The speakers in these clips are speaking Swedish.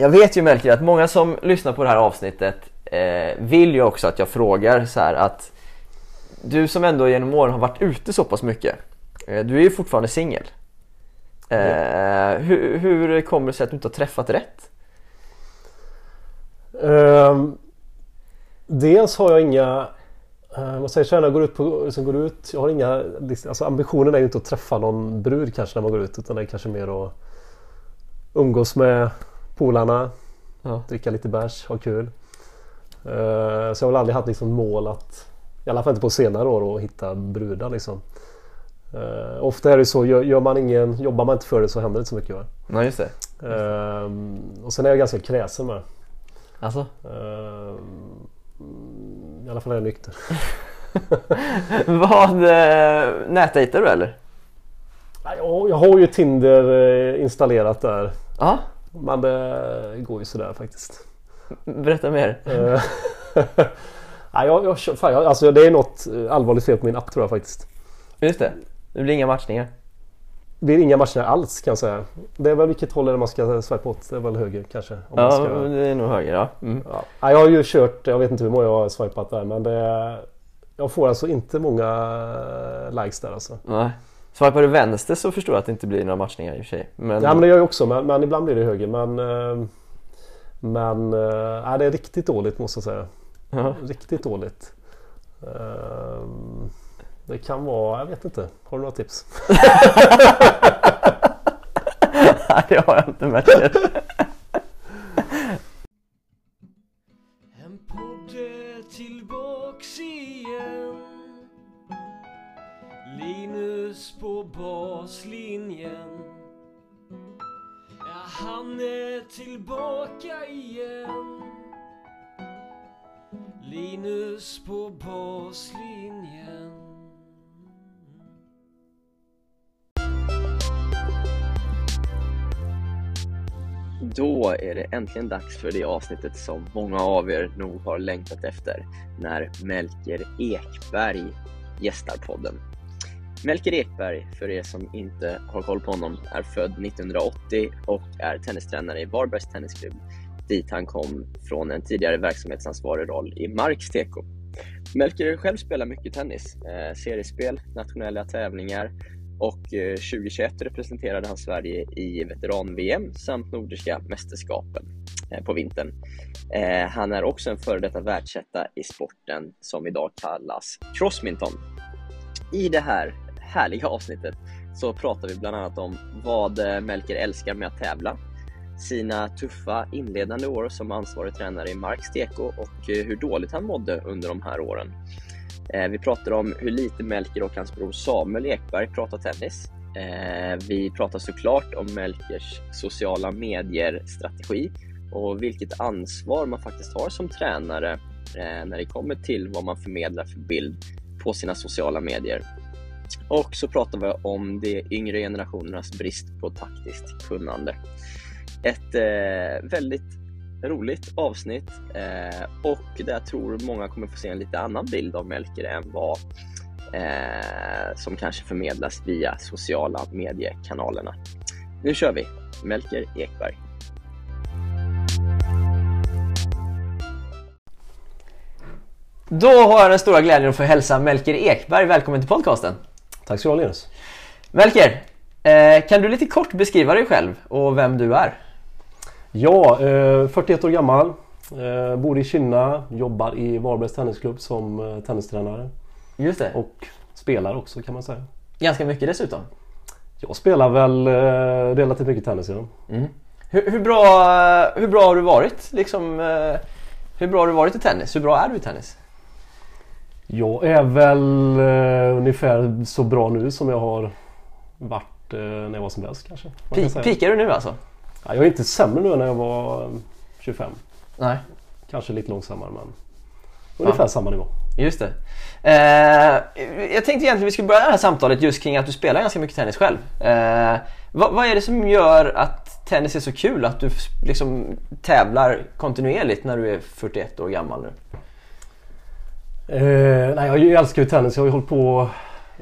Jag vet ju Melker att många som lyssnar på det här avsnittet eh, vill ju också att jag frågar så här att du som ändå genom åren har varit ute så pass mycket. Eh, du är ju fortfarande singel. Eh, hur, hur kommer det sig att du inte har träffat rätt? Ehm, dels har jag inga Uh, vad säger så när jag går ut, på, liksom går ut jag har inga, alltså ambitionen är ju inte att träffa någon brud kanske när man går ut utan det är kanske mer att umgås med polarna, ja. dricka lite bärs, ha kul. Uh, så jag har väl aldrig haft liksom mål att, i alla fall inte på senare år, att hitta brudar liksom. Uh, ofta är det så, gör, gör, man ingen, jobbar man inte för det så händer det inte så mycket. Va? Nej, just det. Uh, och sen är jag ganska kräsen med. Alltså? I alla fall är jag nykter. Vad, eh, nätdejtar du eller? Jag, jag har ju Tinder eh, installerat där. Ja. Men det går ju sådär faktiskt. Berätta mer. Eh, Nej, jag, jag, fan, jag, alltså det är något allvarligt fel på min app tror jag faktiskt. Just det. Det blir inga matchningar. Det blir inga matchningar alls kan jag säga. Det är väl vilket håll är det man ska swipa åt? Det är väl höger kanske? Ja, ska... det är nog höger ja. Mm. ja. Jag har ju kört, jag vet inte hur många jag har swipat där men det Jag får alltså inte många likes där alltså. Nej. Swipar du vänster så förstår jag att det inte blir några matchningar i och för sig. Men... Ja men det gör jag också men, men ibland blir det höger men eh, Men äh, det är riktigt dåligt måste jag säga. Ja. Riktigt dåligt. Um... Det kan vara, jag vet inte. Har du några tips? Nej, det har jag inte märkt. Då är det äntligen dags för det avsnittet som många av er nog har längtat efter när Melker Ekberg gästar podden. Melker Ekberg, för er som inte har koll på honom, är född 1980 och är tennistränare i Varbergs Tennisklubb dit han kom från en tidigare verksamhetsansvarig roll i Marks Teko. Melker själv spelar mycket tennis, eh, seriespel, nationella tävlingar och eh, 2021 representerade han Sverige i veteran-VM samt Nordiska mästerskapen eh, på vintern. Eh, han är också en före detta världsetta i sporten som idag kallas crossminton. I det här härliga avsnittet så pratar vi bland annat om vad Melker älskar med att tävla, sina tuffa inledande år som ansvarig tränare i Marks TK och hur dåligt han mådde under de här åren. Eh, vi pratar om hur lite Melker och hans bror Samuel Ekberg pratar tennis. Eh, vi pratar såklart om Melkers sociala medier-strategi och vilket ansvar man faktiskt har som tränare eh, när det kommer till vad man förmedlar för bild på sina sociala medier. Och så pratar vi om de yngre generationernas brist på taktiskt kunnande. Ett väldigt roligt avsnitt eh, och där jag tror många kommer få se en lite annan bild av Melker än vad eh, som kanske förmedlas via sociala mediekanalerna. Nu kör vi! Melker Ekberg. Då har jag den stora glädjen att få hälsa Melker Ekberg välkommen till podcasten. Tack så du ha Linus. Melker, eh, kan du lite kort beskriva dig själv och vem du är? Ja, eh, 41 år gammal. Eh, bor i Kinna, jobbar i Varbergs Tennisklubb som eh, tennistränare. Just det. Och spelar också kan man säga. Ganska mycket dessutom. Jag spelar väl eh, relativt mycket tennis ja. Mm. Hur, hur, bra, hur bra har du varit? Liksom, eh, hur bra har du varit i tennis? Hur bra är du i tennis? Jag är väl eh, ungefär så bra nu som jag har varit när jag var som bäst kanske. Pikar du nu alltså? Ja, jag är inte sämre nu än när jag var 25. Nej. Kanske lite långsammare men ungefär ja. samma nivå. Just det. Eh, jag tänkte egentligen vi skulle börja det här samtalet just kring att du spelar ganska mycket tennis själv. Eh, vad, vad, är det som gör att tennis är så kul? Att du liksom tävlar kontinuerligt när du är 41 år gammal nu? Eh, nej, jag älskar ju tennis. Jag har ju hållit på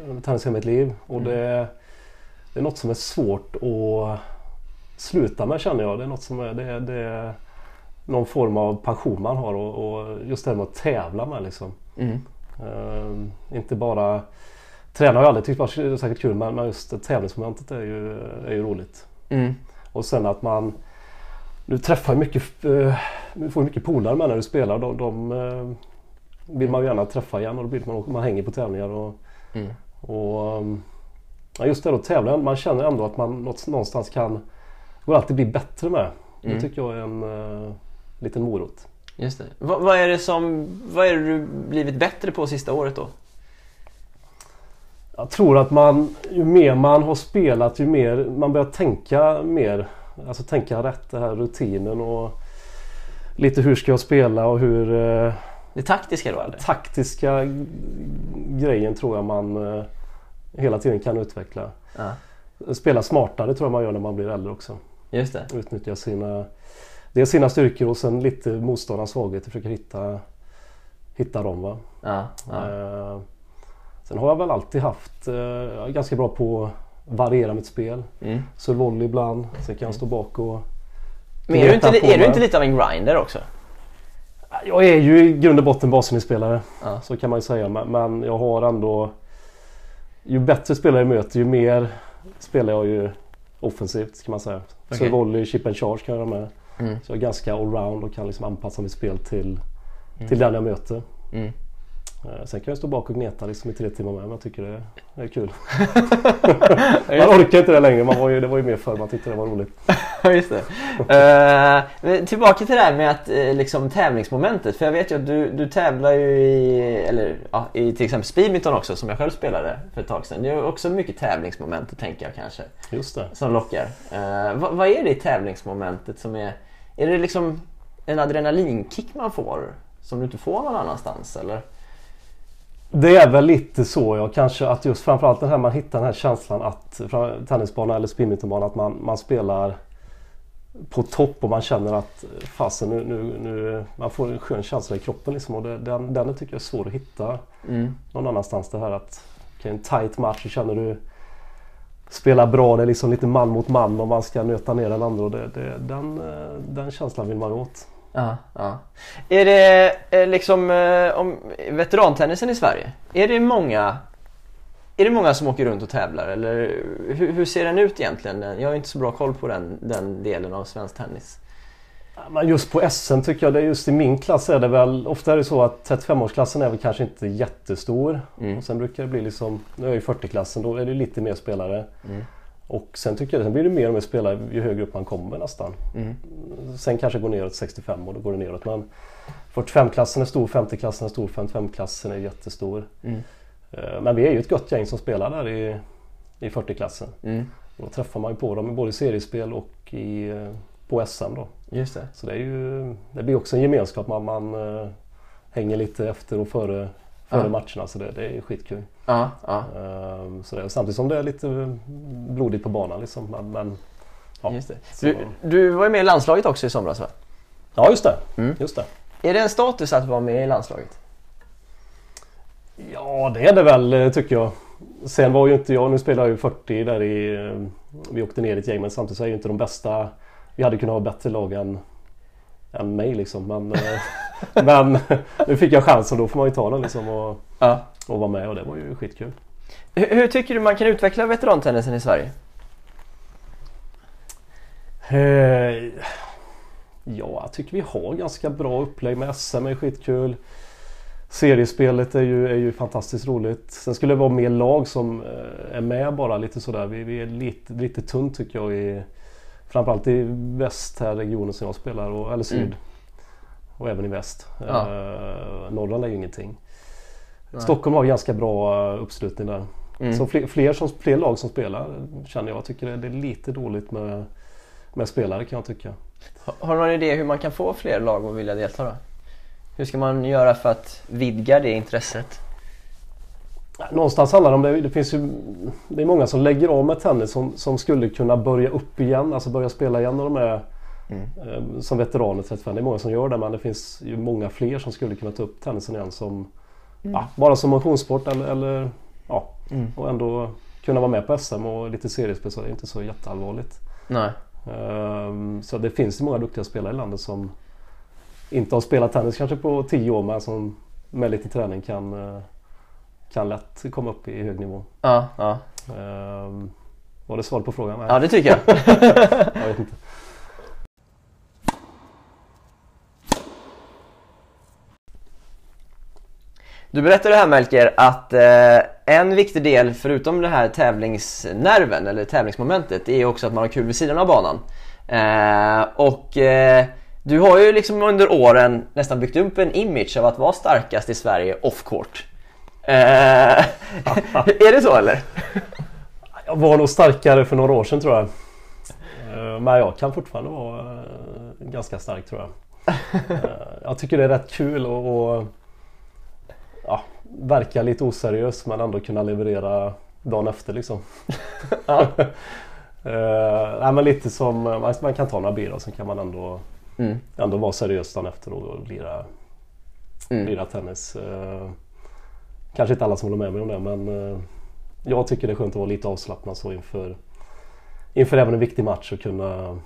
med tennis hela mitt liv. Och mm. det, det är något som är svårt att sluta med känner jag. Det är något som är, det, det är någon form av passion man har och, och just det här med att tävla med liksom. Mm. Uh, inte bara Träna har jag aldrig tyckt varit särskilt kul men just tävlingsmomentet är ju, är ju roligt. Mm. Och sen att man Du träffar mycket, uh, får mycket polare med när du spelar. De, de uh, vill man ju gärna träffa igen och då blir man, man hänger på tävlingar. Och, Mm. och um, just det att tävla, man känner ändå att man någonstans kan går alltid bli bättre med. Mm. Det tycker jag är en uh, liten morot. Just det. Vad, vad är det som, vad är det du blivit bättre på sista året då? Jag tror att man, ju mer man har spelat ju mer man börjar tänka mer. Alltså tänka rätt, det här rutinen och lite hur ska jag spela och hur eh, Det taktiska då eller? taktiska grejen tror jag man eh, hela tiden kan utveckla. Ja, Spela smartare tror jag man gör när man blir äldre också. Just det. Utnyttja sina, dels sina styrkor och sen lite motståndarnas svagheter. Försöka hitta, hitta dem. Va? Ja, ja. Eh, sen har jag väl alltid haft, eh, jag är ganska bra på att variera mitt spel. Mm. Så volley ibland, sen kan jag stå bak och Men är du, inte, är du inte lite av en grinder också? Jag är ju i grund och botten basenspelare. Ja. Så kan man ju säga. Men, men jag har ändå... Ju bättre spelare jag möter ju mer spelar jag ju offensivt kan man säga. Så Okej. volley, chip and charge kan jag göra med. Mm. Så jag är ganska allround och kan liksom anpassa mitt spel till, Mm. till den jag möter. Eh, Sen kan jag stå bak och gneta liksom i tre timmar med men jag tycker det, är kul. man orkar inte det längre. Man var ju, det var ju mer förr man tyckte det var roligt. Just det. Men tillbaka till det här med att, eh, liksom, tävlingsmomentet. För jag vet ju att du, du tävlar ju i, eller, ja, i till exempel speedminton också som jag själv spelade för ett tag sedan. Det är också mycket tävlingsmoment tänker jag kanske. Just det. Som lockar. Eh, vad, vad är det i tävlingsmomentet som är... Är det liksom en adrenalinkick man får? Som du inte får någon annanstans eller? Det är väl lite så ja, kanske att just framförallt den här man hittar den här känslan att tennisbana eller badmintonbana att man, man spelar på topp och man känner att fasen nu, nu, nu man får en skön känsla i kroppen liksom och det, den, den tycker jag är svår att hitta Mm. någon annanstans. Det här att okej, en tight match så känner du spelar bra, det är liksom lite man mot man och man ska nöta ner den andra och det, det, den, eh, den känslan vill man åt. Ja, ja. Är det eh, liksom eh, om veterantennisen i Sverige? Är det många är det många som åker runt och tävlar eller hur, hur ser den ut egentligen? Jag har inte så bra koll på den, den delen av svensk tennis. Just på SM tycker jag, det just i min klass är det väl ofta är det så att 35-årsklassen är väl kanske inte jättestor. Mm. Och sen brukar det bli liksom, nu är jag i 40-klassen, då är det lite mer spelare. Mm. Och sen tycker jag, sen blir det mer och mer spelare ju högre upp man kommer nästan. Mm. Sen kanske går neråt 65 och då går det neråt. Men 45-klassen är stor, 50-klassen är stor, 55-klassen är jättestor. Mm. Eh, Men vi är ju ett gott gäng som spelar där i, i 40-klassen. Mm. Då träffar man ju på dem i både seriespel och i, eh, på SM då. Just det. Så det, är ju, det blir också en gemenskap. Man, man eh, hänger lite efter och före, före Ja. matcherna. Så det, det är skitkul. Ja, ja. Ehm, så det, och samtidigt som det är lite blodigt på banan. Liksom. Men, men, ja. Just det. Så- Du, du var ju med i landslaget också i somras va? ja, just det. Mm. just det. Är det en status att vara med i landslaget? Ja, det är det väl eh, tycker jag. Sen var ju inte jag, nu spelar jag ju 40 där i... eh, Vi åkte ner i ett gäng men samtidigt så är ju inte de bästa... Vi hade kunnat ha bättre lag än, än mig liksom. Men, eh, men nu fick jag chansen då får man ju ta den liksom och, Ja. Och vara med och det var ju skitkul. Hur, hur tycker du man kan utveckla veterantennisen i Sverige? Eh, ja, jag tycker vi har ganska bra upplägg med SM är skitkul. Seriespelet är ju, är ju fantastiskt roligt. Sen skulle det vara mer lag som eh, är med bara lite sådär. Vi, vi är lite, lite tunt tycker jag i Framförallt i väst här regionen som jag spelar, och, eller syd. Mm. Och även i väst. Ja. Eh, Norrland är ju ingenting. Nej. Stockholm har ganska bra uppslutning där. Mm. Så fler, fler, som, fler lag som spelar känner jag. tycker det det är lite dåligt med, med spelare kan jag tycka. Har- Har du någon idé hur man kan få fler lag att vilja delta då? Hur ska man göra för att vidga det intresset? Någonstans handlar det om det. Det finns ju det är många som lägger av med tennis som, som skulle kunna börja upp igen. Alltså börja spela igen när de är Mm. eh, som veteraner 35. Det är många som gör det men det finns ju många fler som skulle kunna ta upp tennisen igen som ja, bara som motionssport eller, eller ja, Mm. och ändå kunna vara med på SM och lite seriespel så det är inte så jätteallvarligt. Nej. Ehm, så det finns ju många duktiga spelare i landet som inte har spelat tennis kanske på tio år men som med lite träning kan, eh, kan lätt komma upp i hög nivå. Ja, ja. Ehm, var det svar på frågan? ja det tycker jag. jag vet inte. Du berättade här Melker att eh, en viktig del förutom det här tävlingsnerven eller tävlingsmomentet är också att man har kul vid sidan av banan. Eh, och eh, du har ju liksom under åren nästan byggt upp en image av att vara starkast i Sverige off court. Eh, är det så eller? Jag var nog starkare för några år sedan tror jag. Eh, Men jag kan fortfarande vara eh, ganska stark tror jag. Jag tycker det är rätt kul att verka lite oseriös men ändå kunna leverera dagen efter liksom. Ja. Eh, nej, men lite som, man, man kan ta några bira och sen kan man ändå, Mm. ändå vara seriös dagen efter och lira, Mm. lira tennis. Eh, kanske inte alla som håller med mig om det men eh, jag tycker det är skönt att vara lite avslappnad så inför, inför även en viktig match och kunna,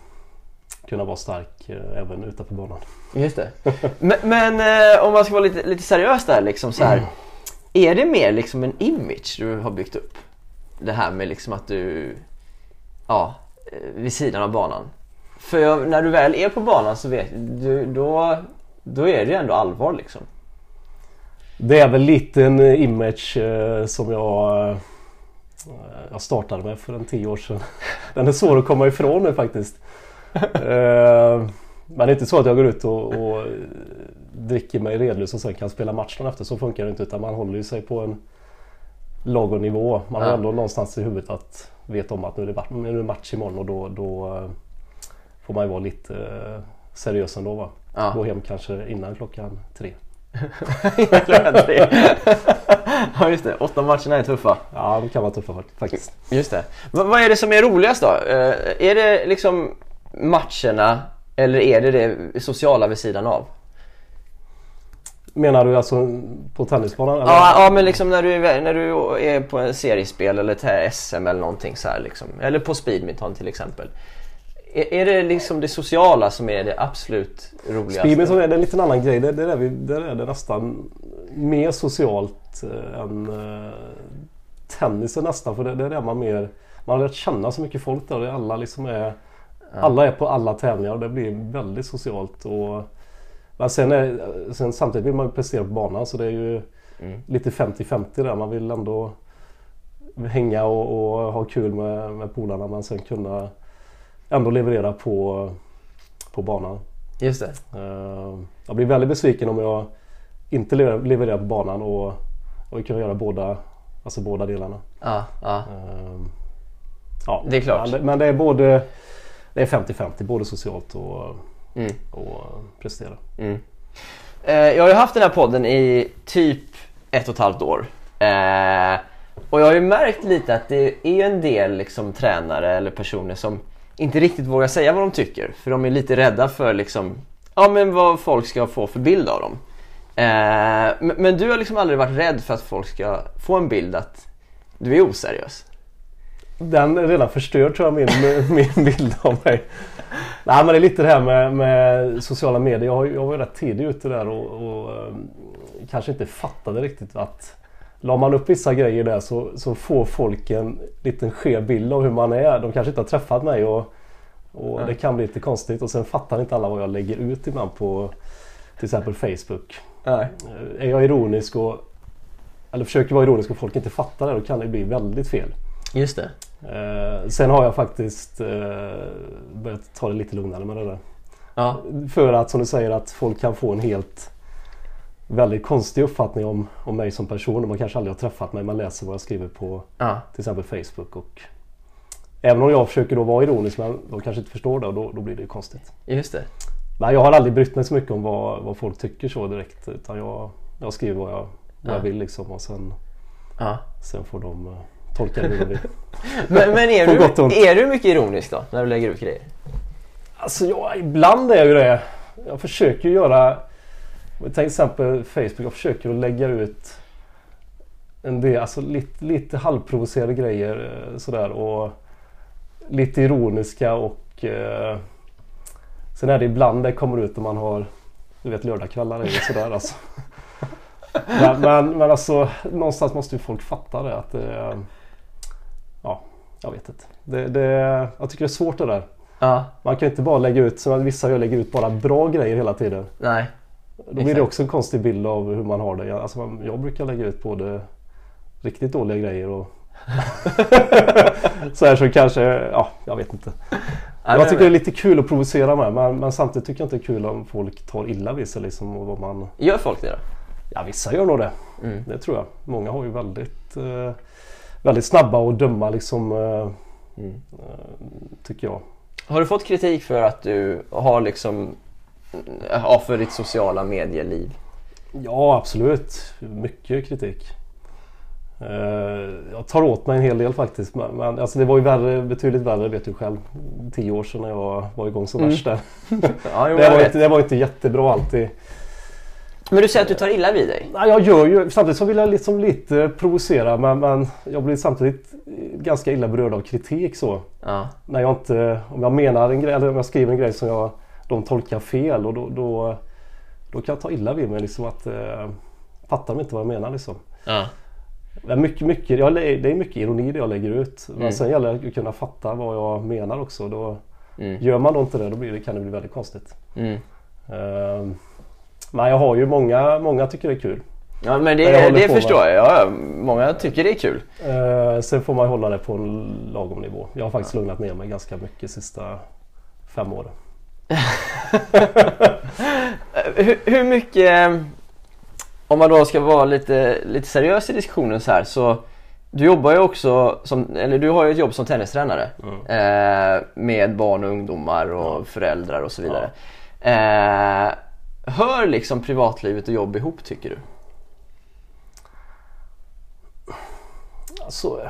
kunna vara stark eh, även utanför banan. Just det. Men, men eh, om man ska vara lite, lite seriös där liksom så här. Är det mer liksom en image du har byggt upp? Det här med liksom att du, ja, vid sidan av banan. För jag, när du väl är på banan så vet du, då, då är det ju ändå allvar liksom. Det är väl lite en eh, image eh, som jag, eh, jag startade med för en tio år sedan. Den är svår att komma ifrån nu faktiskt. Eh, Men det är inte så att jag går ut och, och dricker mig redlös och sen kan spela matchen efter. Så funkar det inte utan man håller ju sig på en lagom nivå. Man har Ja. ändå någonstans i huvudet att veta om att nu är det, match imorgon och då, då eh, får man ju vara lite eh, seriös ändå va. Ja. Gå hem kanske innan klockan tre. Klockan tre. ja just det, åtta matcherna är tuffa. Ja, de kan vara tuffa fakt- faktiskt. Just det. V- vad är det som är roligast då? Eh, är det liksom matcherna eller är det det sociala vid sidan av? Menar du alltså på tennisbanan? Eller? Ja, ja men liksom när du, är- när du är på en seriespel eller SM eller någonting så här liksom. Eller på speedminton till exempel. Är, är det liksom det sociala som är det absolut roligaste? Speedminton är det en liten annan grej. Det, det är, vi, där är det nästan mer socialt eh, än eh, tennisen nästan. För det, det är där man mer... Man har lärt känna så mycket folk där. det Alla liksom är... Alla är på alla tävlingar och det blir väldigt socialt. Och, men sen, är, sen samtidigt vill man ju prestera på banan så det är ju Mm. lite 50-50 där. Man vill ändå hänga och, och ha kul med, med polarna men sen kunna ändå leverera på, på banan. Just det. Eh, Jag blir väldigt besviken om jag inte levererar, på banan och, och kan göra båda, alltså båda delarna. Ja, ja. Eh, Ja, Det är klart. Men det, men det är både det är 50-50, både socialt och, Mm. och prestera. Mm. Eh, jag har ju haft den här podden i typ ett och ett halvt år. Eh, och jag har ju märkt lite att det är en del liksom, tränare eller personer som inte riktigt vågar säga vad de tycker. För de är lite rädda för liksom, ja, men vad folk ska få för bild av dem. Eh, men, men du har liksom aldrig varit rädd för att folk ska få en bild att du är oseriös. Den är redan förstörd tror jag min, min bild av mig. Nej men det är lite det här med, med sociala medier. Jag, har jag var ju rätt tidig ute där och, och eh, kanske inte fattade riktigt att La man upp vissa grejer där så, så får folk en liten skev bild av hur man är. De kanske inte har träffat mig och, och Nej. det kan bli lite konstigt. Och sen fattar inte alla vad jag lägger ut ibland på till exempel Facebook. Nej. Eh, Är jag ironisk och eller försöker vara ironisk och folk inte fattar det då kan det bli väldigt fel. Just det. Eh, sen har jag faktiskt eh, börjat ta det lite lugnare med det där. Ja. För att som du säger att folk kan få en helt väldigt konstig uppfattning om, om mig som person. Man kanske aldrig har träffat mig. Man läser vad jag skriver på Ja. till exempel Facebook. Och även om jag försöker då vara ironisk men de kanske inte förstår det och då, då blir det konstigt. Just det. Men jag har aldrig brytt mig så mycket om vad, vad folk tycker så direkt. Utan jag, jag skriver vad jag, vad Ja. jag vill liksom och sen, sen får de eh, tolka det vill. Men, men är, du, är du mycket ironisk då när du lägger ut grejer? Alltså ja, ibland är jag ju det. Jag försöker ju göra, till exempel Facebook, jag försöker att lägga ut en del, alltså lite, lite halvprovocerade grejer eh, sådär och lite ironiska och eh, sen är det ibland det kommer ut när man har du vet lördagskvällar är ju sådär alltså. men, men, men alltså någonstans måste ju folk fatta det att ja, jag vet inte. Det, det, jag tycker det är svårt det där. Ja. Man kan inte bara lägga ut, som vissa gör, lägga ut bara bra grejer hela tiden. Nej. Då blir det också en konstig bild av hur man har det. Jag, alltså, man- jag brukar lägga ut både riktigt dåliga grejer och så här så kanske, ja jag vet inte. Ja, jag tycker det är lite kul att provocera med men, men samtidigt tycker jag inte det är kul om folk tar illa vid sig liksom och vad man Gör folk det då? Ja vissa gör nog det. Mm. Det tror jag. Många har ju väldigt eh, Väldigt snabba att döma liksom eh, Mm. eh, Tycker jag. Har du fått kritik för att du har liksom, ja för ditt sociala medieliv? Ja absolut. Mycket kritik. Eh, Jag tar åt mig en hel del faktiskt. Men, alltså det var ju värre, betydligt värre vet du själv. Tio år sedan när jag var igång som Mm. värst där. Ja, Det var, inte, det var inte jättebra alltid. Men du säger att du tar illa vid dig? Nej, jag gör ju, samtidigt så vill jag liksom lite provocera men, men jag blir samtidigt ganska illa berörd av kritik så. Ja. När jag inte, om jag menar en grej eller om jag skriver en grej som jag, de tolkar fel och då, då, då kan jag ta illa vid mig liksom att eh, fattar de inte vad jag menar liksom. ja. Men mycket, mycket, jag, det är mycket ironi det jag lägger ut. Men Mm. sen gäller det att kunna fatta vad jag menar också. Då, Mm. Gör man då inte det då blir det, kan det bli väldigt konstigt. Mm. Ehm, men jag har ju många, många tycker det är kul. Ja men Jag det, håller det förstår med. jag. Ja, många tycker det är kul. Uh, sen får man hålla det på en lagom nivå. Jag har faktiskt lugnat ner mig ganska mycket sista fem åren. Eh, Hur, hur mycket, eh, om man då ska vara lite, lite seriös i diskussionen så här så du jobbar ju också som, eller du har ju ett jobb som tennistränare eh, med barn och ungdomar och föräldrar och så vidare. Eh, hör liksom privatlivet och jobb ihop tycker du? Alltså,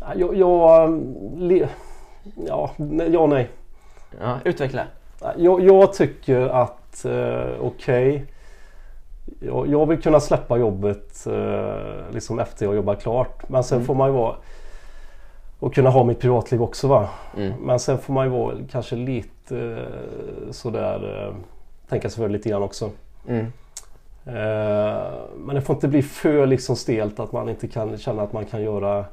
ja, jag, jag, le, ja, nej, ja, nej. Ja, utveckla. Jag, jag tycker att eh, okej. Jag, jag vill kunna släppa jobbet eh, liksom efter jag jobbar klart. Men sen får man ju vara och kunna ha mitt privatliv också va. Mm. Men sen får man ju vara kanske lite eh, sådär eh, tänka sig för lite grann också. Mm. Eh, men det får inte bli för liksom stelt att man inte kan känna att man kan göra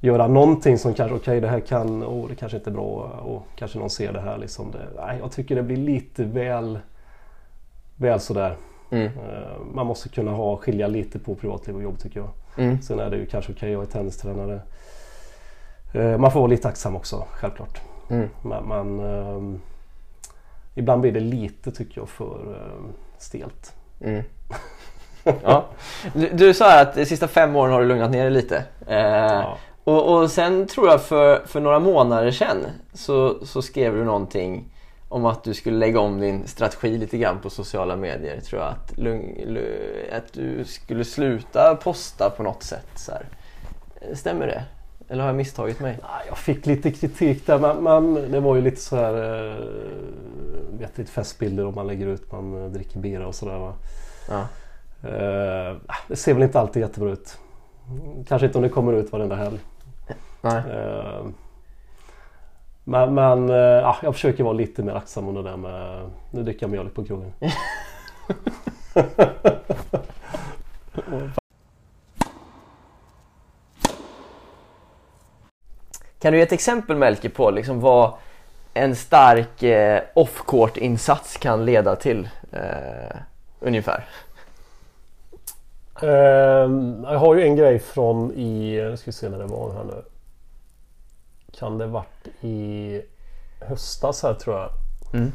Göra någonting som kanske, okej det här kan, oh, det kanske inte är bra och kanske någon ser det här liksom. Det, nej, jag tycker det blir lite väl Väl sådär. Mm. Eh, man måste kunna ha, skilja lite på privatliv och jobb tycker jag. Mm. Sen är det ju kanske okej, jag är tennistränare. Eh, man får vara lite tacksam också, självklart. Mm. Men, men ehm, ibland blir det lite tycker jag för ehm, stelt. Mm. ja. du, du sa att de sista fem åren har du lugnat ner dig lite. Eh, Ja. och, och sen tror jag för, för några månader sedan så, så skrev du någonting om att du skulle lägga om din strategi lite grann på sociala medier. Tror jag att, att du skulle sluta posta på något sätt. Så här. Eh, Stämmer det? Eller har jag misstagit mig? Ja, Jag fick lite kritik där men, men det var ju lite så här eh, vet, lite festbilder om man lägger ut man eh, dricker bira och sådär. Ja. Eh, det ser väl inte alltid jättebra ut. Kanske inte om det kommer ut varenda helg. Nej. Eh, men men ja, jag försöker vara lite mer aktsam om det där med Nu dricker jag mjölk på krogen. Kan du ge ett exempel Melker på liksom vad en stark eh, off-court insats kan leda till? Eh, ungefär. Ehm, jag har ju en grej från i, nu ska vi se när det var här nu. Kan det varit i höstas här tror jag. Mm.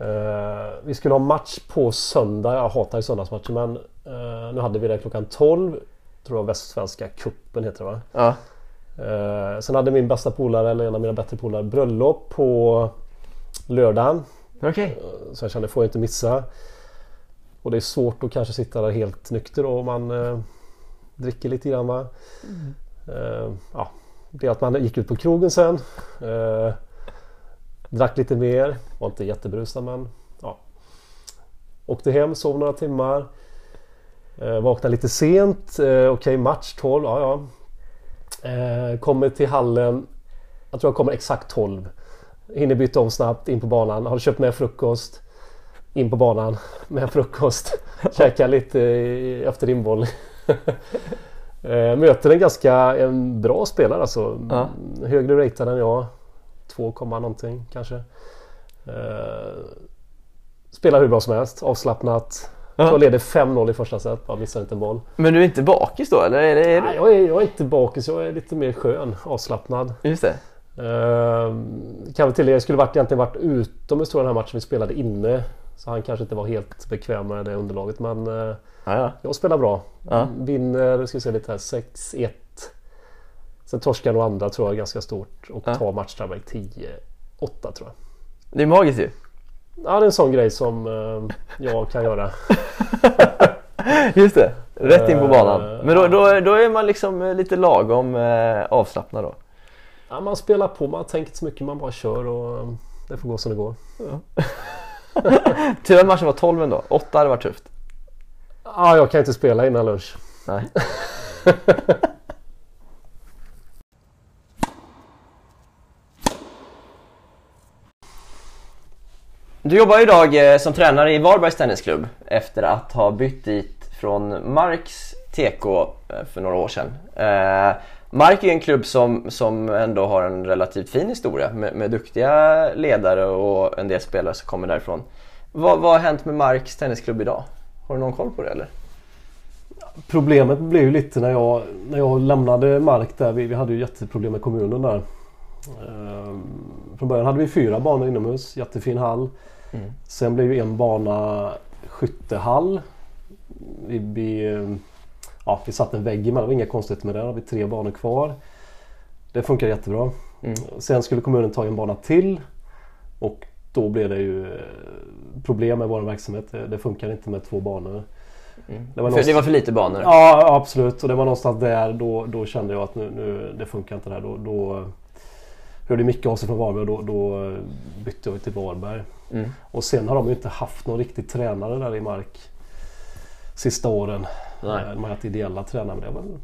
Eh, vi skulle ha match på söndag. Jag hatar ju söndagsmatcher men eh, nu hade vi det klockan 12. Tror jag Västsvenska kuppen heter det va? Ja. Eh, sen hade min bästa polare, eller en av mina bättre polare, bröllop på lördagen. Okej. Så jag kände, får jag inte missa. Och det är svårt att kanske sitta där helt nykter och man eh, dricker lite grann va. Eh, ja, det att man gick ut på krogen sen. Eh, drack lite mer. Var inte jättebrusad men ja. Åkte hem, sov några timmar. Eh, vaknade lite sent. Eh, Okej match 12, ja ja. Eh, kommer till hallen Jag tror jag kommer exakt 12. Hinner byta om snabbt, in på banan. Har köpt med frukost. In på banan med frukost. Käka lite efter inboll. Eh, Möter en ganska en bra spelare alltså. Ja. Högre ratad än jag. 2, komma någonting kanske. Eh, Spelar hur bra som helst. Avslappnat. Ja. Jag leder 5-0 i första set. Bara missar inte en boll. Men du är inte bakis då eller? Är det, är Nej, jag, är, jag är inte bakis. Jag är lite mer skön. Avslappnad. Just det. Uh, kan väl tillägga, jag skulle varit, egentligen varit utomhus tror jag den här matchen vi spelade inne. Så han kanske inte var helt bekväm med det underlaget. Men Ja, ja. jag spelar bra. Ja. Vinner, ska vi se lite här, 6-1. Sen torskar nog andra tror jag ganska stort. Och tar matchtiebreak 10-8 tror jag. Det är magiskt ju. Ja, det är en sån grej som eh, jag kan göra. Just det. Rätt in på Eh, banan. Men då, då, då är man liksom eh, lite lagom eh, avslappnad då. Ja, man spelar på, man tänker inte så mycket, man bara kör och eh, det får gå som det går. Tur att matchen var 12 ändå. 8 hade varit tufft. Ja, jag kan inte spela innan lunch. Nej. Du jobbar idag eh, som tränare i Varbergs Tennisklubb efter att ha bytt dit från Marks TK eh, för några år sedan. Eh, mark är en klubb som, som ändå har en relativt fin historia med, med duktiga ledare och en del spelare som kommer därifrån. Vad, vad har hänt med Marks Tennisklubb idag? Har du någon koll på det eller? Problemet blev ju lite när jag, när jag lämnade mark där. Vi, vi hade ju jätteproblem med kommunen där. Ehm, från början hade vi fyra banor inomhus, jättefin hall. Mm. Sen blev ju en bana skyttehall. Vi, vi, ja, vi satte en vägg emellan, det var inga konstigheter med det. Då har vi tre banor kvar. Det funkar jättebra. Mm. Sen skulle kommunen ta en bana till. Och då blev det ju eh, problem med vår verksamhet. Det, det funkar inte med två banor. Mm. Det var för, det var för lite banor? Ja absolut och det var någonstans där då, då kände jag att nu, nu det funkar inte det här. Då, då hörde Micke av sig från Varberg och då, då bytte jag till Varberg. Mm. Och sen har de ju inte haft någon riktig tränare där i Mark sista åren. Nej. Eh, De har haft ideella tränare men det har väl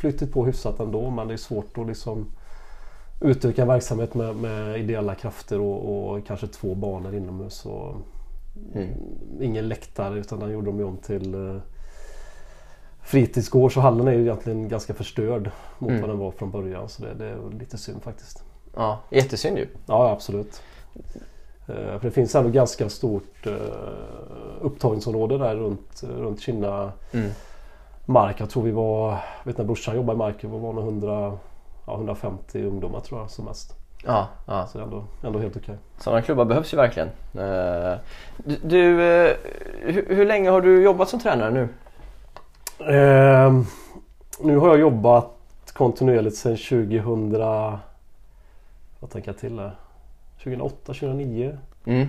flyttit på hyfsat ändå men det är svårt att liksom utöka verksamhet med, med ideella krafter och, och kanske två banor inomhus. Och Mm. ingen läktare utan den gjorde de ju om till eh, fritidsgård så hallen är ju egentligen ganska förstörd mot Mm. vad den var från början så det, det är lite synd faktiskt. Ja, jättesynd ju. Ja absolut. Eh, För det finns ändå ganska stort eh, upptagningsområde där runt, runt Kinna Mm. mark. Jag tror vi var, jag vet när brorsan jobbade i mark, vi var nog 100, ja, 150 ungdomar tror jag som mest. Ja, ja. Så det är ändå, ändå helt okej. Sådana klubbar behövs ju verkligen. Eh, Du, du eh, hur, hur länge har du jobbat som tränare nu? Ehm, nu har jag jobbat kontinuerligt sedan 2000... Vad tänker jag till här? 2008, 2009. Mm.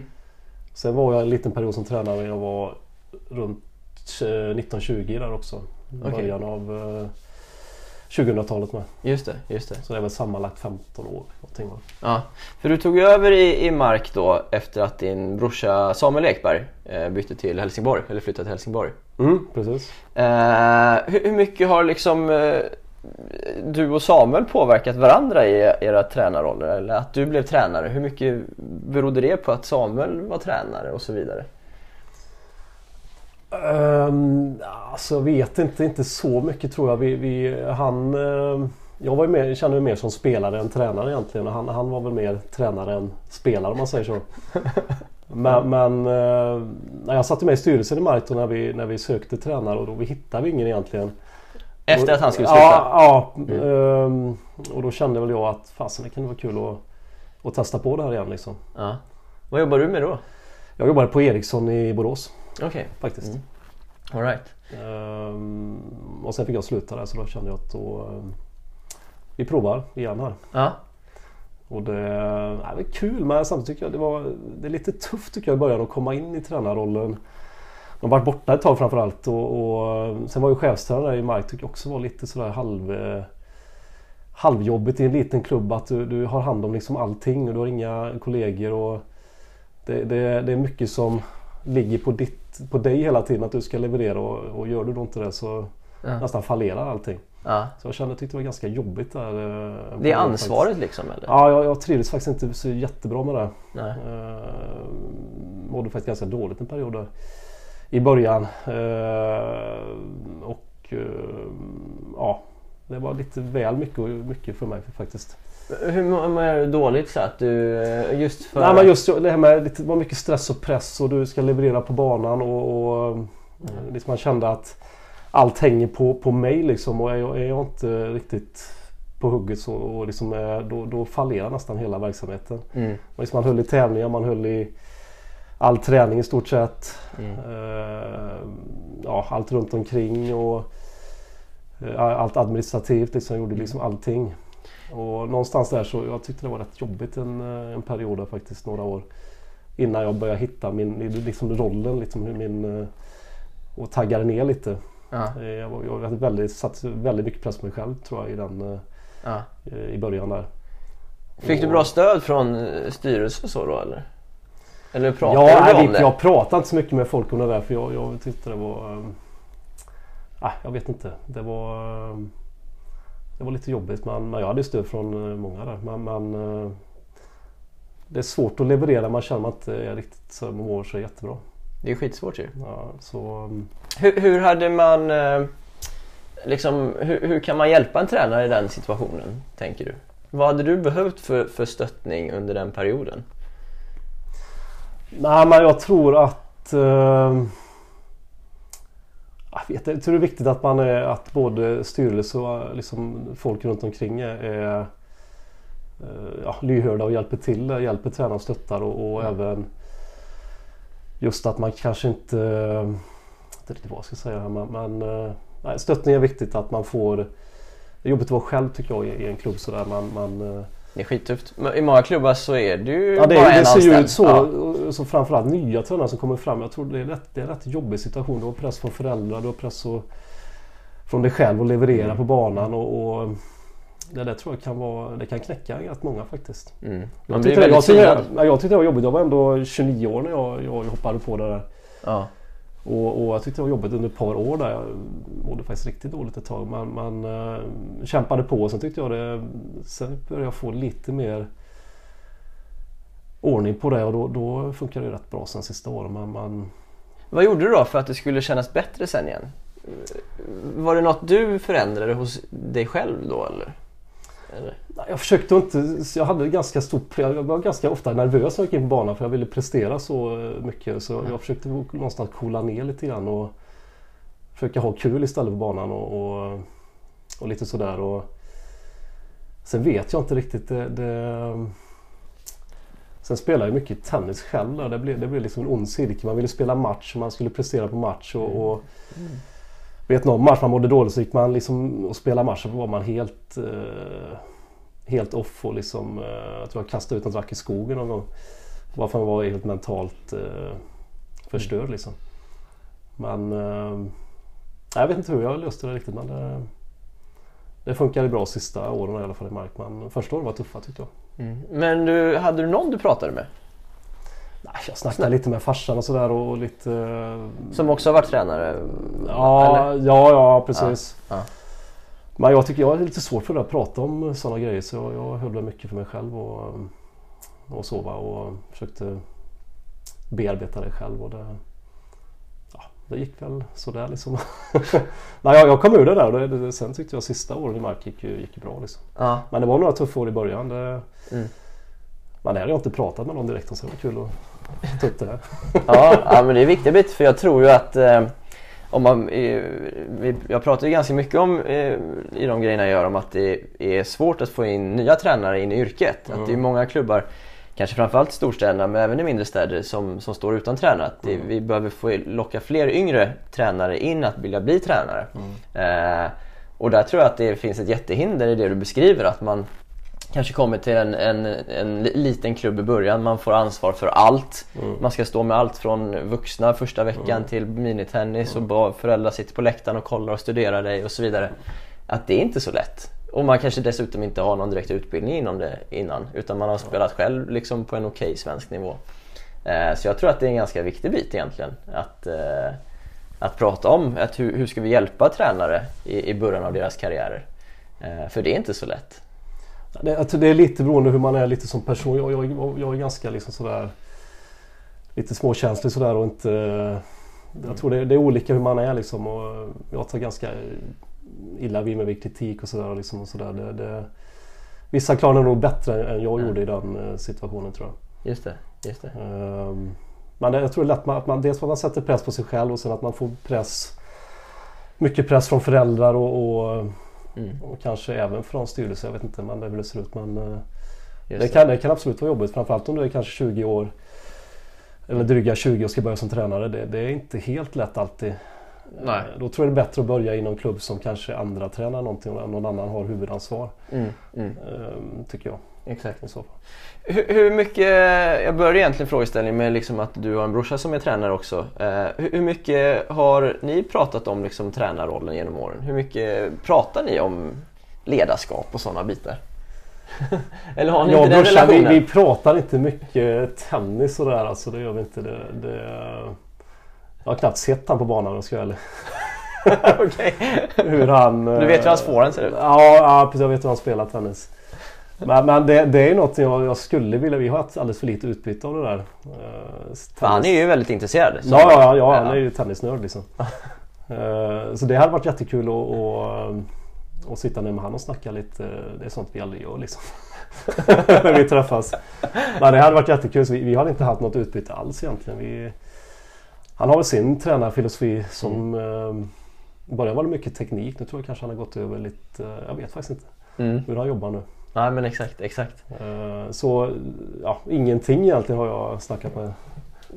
Sen var jag en liten period som tränare när jag var runt eh, 1920 där också. Okej. Början av eh, 2000-talet med. Just det, just det. Så det är väl sammanlagt 15 år. Någonting, va? Ja. För du tog över i, i Mark då efter att din brorsa Samuel Ekberg eh, bytte till Helsingborg, eller flyttade till Helsingborg. Mm, precis. Eh, hur, hur mycket har liksom eh, du och Samuel påverkat varandra i era tränarroller? Eller att du blev tränare? Hur mycket berodde det på att Samuel var tränare och så vidare? Um, alltså jag vet inte, inte så mycket tror jag. Vi, vi, han, eh, jag var mer, kände mig mer som spelare än tränare egentligen. Han, han var väl mer tränare än spelare om man säger så. Men, men eh, jag satt med i styrelsen i Marito när vi, när vi sökte tränare och då vi hittade vi ingen egentligen. Efter att han skulle sluta? Ja, ja ehm, och då kände väl jag att fasen det kan vara kul att, att testa på det här igen liksom. Ja. Vad jobbar du med då? Jag jobbade på Ericsson i Borås Okej, faktiskt. Mm. all right. Ehm, och sen fick jag sluta där så då kände jag att då, ehm, vi provar igen här. Ja. Och det, ja, det var kul men samtidigt tycker jag det var det är lite tufft tycker jag i början att komma in i tränarrollen. De varit borta ett tag framförallt och, och sen var ju chefstränare i Mark tycker jag också var lite sådär halv eh, halvjobbigt i en liten klubb att du, du har hand om liksom allting och du har inga kollegor och det, det, det är mycket som ligger på, ditt, på dig hela tiden att du ska leverera och, och gör du då inte det så Ja. nästan fallerar allting. Ja. Så jag kände, tyckte det var ganska jobbigt där. Eh, det är ansvaret faktiskt. liksom eller? Ja, jag, jag trivdes faktiskt inte så jättebra med det. Nej. Uh, mådde faktiskt ganska dåligt en period där. I början. Uh, och uh, ja, det var lite väl mycket, mycket för mig faktiskt. Hur mår du dåligt så att du just för... Nej men just det här med det var mycket stress och press och du ska leverera på banan och, och mm. liksom man kände att allt hänger på, på mig liksom och är jag, är jag inte riktigt på hugget så och liksom då, då fallerar nästan hela verksamheten. Mm. Liksom man höll i tävlingar, man höll i all träning i stort sett. Mm. Uh, ja, allt runt omkring och uh, allt administrativt. Liksom, jag gjorde liksom allting. Och någonstans där så jag tyckte det var rätt jobbigt en, eh, en period där, faktiskt några år. Innan jag började hitta min liksom rollen liksom, min, och taggade ner lite. Ja. Eh, jag, var, jag väldigt, satt väldigt mycket press på mig själv tror jag i, den, eh, ja. i början där. Fick du bra stöd från eh, styrelsen så då eller? Eller pratade ja, du om jag, det? Jag pratade inte så mycket med folk om det där för jag, jag tyckte det var... Äh, jag vet inte. Det var... Det var lite jobbigt men, jag hade stöd från många där. Men, men, det är svårt att leverera man känner man inte är riktigt så mår så jättebra. Det är skitsvårt ju. Ja, så... Mm. hur, hur hade man... Eh, liksom, hur, hur, kan man hjälpa en tränare i den situationen, tänker du? Vad hade du behövt för, för stöttning under den perioden? Nej, men jag tror att... Eh, jag, vet, jag tror det är viktigt att man är att både styrelse och liksom folk runt omkring är, är eh, ja, lyhörda och hjälper till. Hjälper tränare och stöttar och, och mm. även just att man kanske inte... Jag vet inte vad jag ska säga men, men eh, nej, stöttning är viktigt att man får... Det är jobbigt att vara själv tycker jag i, en klubb sådär. Man, man, eh, det är skittufft. I många klubbar så är du ju ja, det, bara det en ser ju ut så. Ja. så. Framförallt nya tränare som kommer fram. Jag tror det är, rätt, det är en rätt jobbig situation. Du har press från föräldrar, du har press och, från dig själv att leverera mm. på banan. och, och det där tror jag kan vara, det kan knäcka rätt många faktiskt. Mm. Jag, tyckte, jag, tyckte, jag tyckte det var jobbigt. Jag var ändå 29 år när jag, jag hoppade på det där. Ja. Och, och, jag tyckte det var jobbigt under ett par år där. Jag mådde faktiskt riktigt dåligt ett tag. Man, man uh, kämpade på och sen tyckte jag det... Sen började jag få lite mer ordning på det och då, då funkade det rätt bra sen sista åren. Man, man... Vad gjorde du då för att det skulle kännas bättre sen igen? Var det något du förändrade hos dig själv då eller? Jag försökte inte. Jag hade ganska stort... Jag var ganska ofta nervös när jag gick in på banan för jag ville prestera så mycket. Så jag försökte någonstans coola ner lite grann och försöka ha kul istället på banan och, och, och lite sådär. Och, sen vet jag inte riktigt. Det, det, sen spelade jag mycket tennis själv. Där. Det, blev, det blev liksom en ond cirkel. Man ville spela match och man skulle prestera på match. och, och mm vet någon match man mådde dåligt så gick man liksom och spelade matchen var man helt eh, helt off och liksom eh, jag tror jag kastade ut en drack i skogen någon gång. Bara för att man var helt mentalt eh, förstörd mm. liksom. Men eh, jag vet inte hur jag löste det riktigt men det, det funkade bra sista åren i alla fall i Mark. Men första åren var tuffa tyckte jag. Mm. Men du, hade du någon du pratade med? Nej, jag snackade lite med farsan och sådär och lite... Eh, Som också har varit tränare? Ja, eller? ja, ja precis. Ja, ja. Men jag tycker jag är lite svårt för att prata om sådana grejer så jag, jag höll mycket för mig själv och, och sova och försökte bearbeta det själv och det, ja, det gick väl sådär liksom. Nej, jag, jag kom ur det där och det, det, sen tyckte jag sista åren i Mark gick, gick bra liksom. Ja. Men det var några tuffa år i början. Det, mm. Men det hade jag inte pratat med någon direkt om så det var kul att här. ja, ja, men det är viktigt bit för jag tror ju att eh, om man, eh, jag pratar ju ganska mycket om eh, i de grejerna jag gör om att det är svårt att få in nya tränare in i yrket. Mm. Att det är många klubbar, kanske framförallt i storstäderna men även i mindre städer som, som står utan tränare. Att det, mm. Vi behöver få locka fler yngre tränare in att vilja bli tränare. Mm. Eh, och där tror jag att det finns ett jättehinder i det du beskriver att man kanske kommer till en, en, en liten klubb i början. Man får ansvar för allt. Mm. Man ska stå med allt från vuxna första veckan mm. till minitennis mm. och föräldrar sitter på läktaren och kollar och studerar dig och så vidare. Att det är inte så lätt. Och man kanske dessutom inte har någon direkt utbildning inom det innan utan man har spelat själv liksom på en okej okay svensk nivå. Eh, så jag tror att det är en ganska viktig bit egentligen. Att, eh, att prata om att hur, hur ska vi hjälpa tränare i, i början av deras karriärer. Eh, för det är inte så lätt. Det, det är lite beroende hur man är lite som person. Jag, jag, jag är ganska liksom sådär lite småkänslig sådär och inte... Jag tror det, det, är olika hur man är liksom och jag tar ganska illa vid mig vid kritik och sådär. Liksom och sådär. Det, det, vissa klarar nog bättre än jag gjorde i den eh, situationen tror jag. Just det. Just det. Um, men jag tror det är lätt att man, dels att man sätter press på sig själv och sen att man får press mycket press från föräldrar och, och, mm. och kanske även från styrelsen. Jag vet inte men hur det ser ut. Men eh, det kan, det kan absolut vara jobbigt. Framförallt om du är kanske 20 år eller dryga 20 och ska börja som tränare. Det, det är inte helt lätt alltid. Nej. Då tror jag det är bättre att börja i någon klubb som kanske andra tränar någonting och någon annan har huvudansvar. Mm, mm. Ehm, tycker jag. Exakt. I så fall. Hur, hur, mycket, jag börjar egentligen frågeställningen med liksom att du har en brorsa som är tränare också. Eh, hur, hur, mycket har ni pratat om liksom tränarrollen genom åren? Hur mycket pratar ni om ledarskap och sådana bitar? Eller har ni ja, inte den brorsan, vi, vi, pratar inte mycket tennis och där alltså. Det gör vi inte. Det, det, jag har knappt sett han på banan om jag ska vara Okej. Hur han... Du vet hur hans forehand ser ut? Ja, ja, precis. Jag vet hur han spelar tennis. Men, men det, det, är något jag, jag, skulle vilja. Vi har haft alldeles för lite utbyte av det där. Uh, han är ju väldigt intresserad. Ja, ja, ja, han är ju tennisnörd liksom. uh, så det hade varit jättekul att och, och sitta ner med honom och snacka lite. Det är sånt vi aldrig gör liksom. När vi träffas. Men det hade varit jättekul. Så vi, vi hade inte haft något utbyte alls egentligen. Vi, han har väl sin tränarfilosofi som mm. eh, början var det mycket teknik. Nu tror jag kanske han har gått över lite. Jag vet faktiskt inte mm. hur han jobbar nu. Nej men exakt, exakt. Eh, så ja, ingenting egentligen har jag snackat med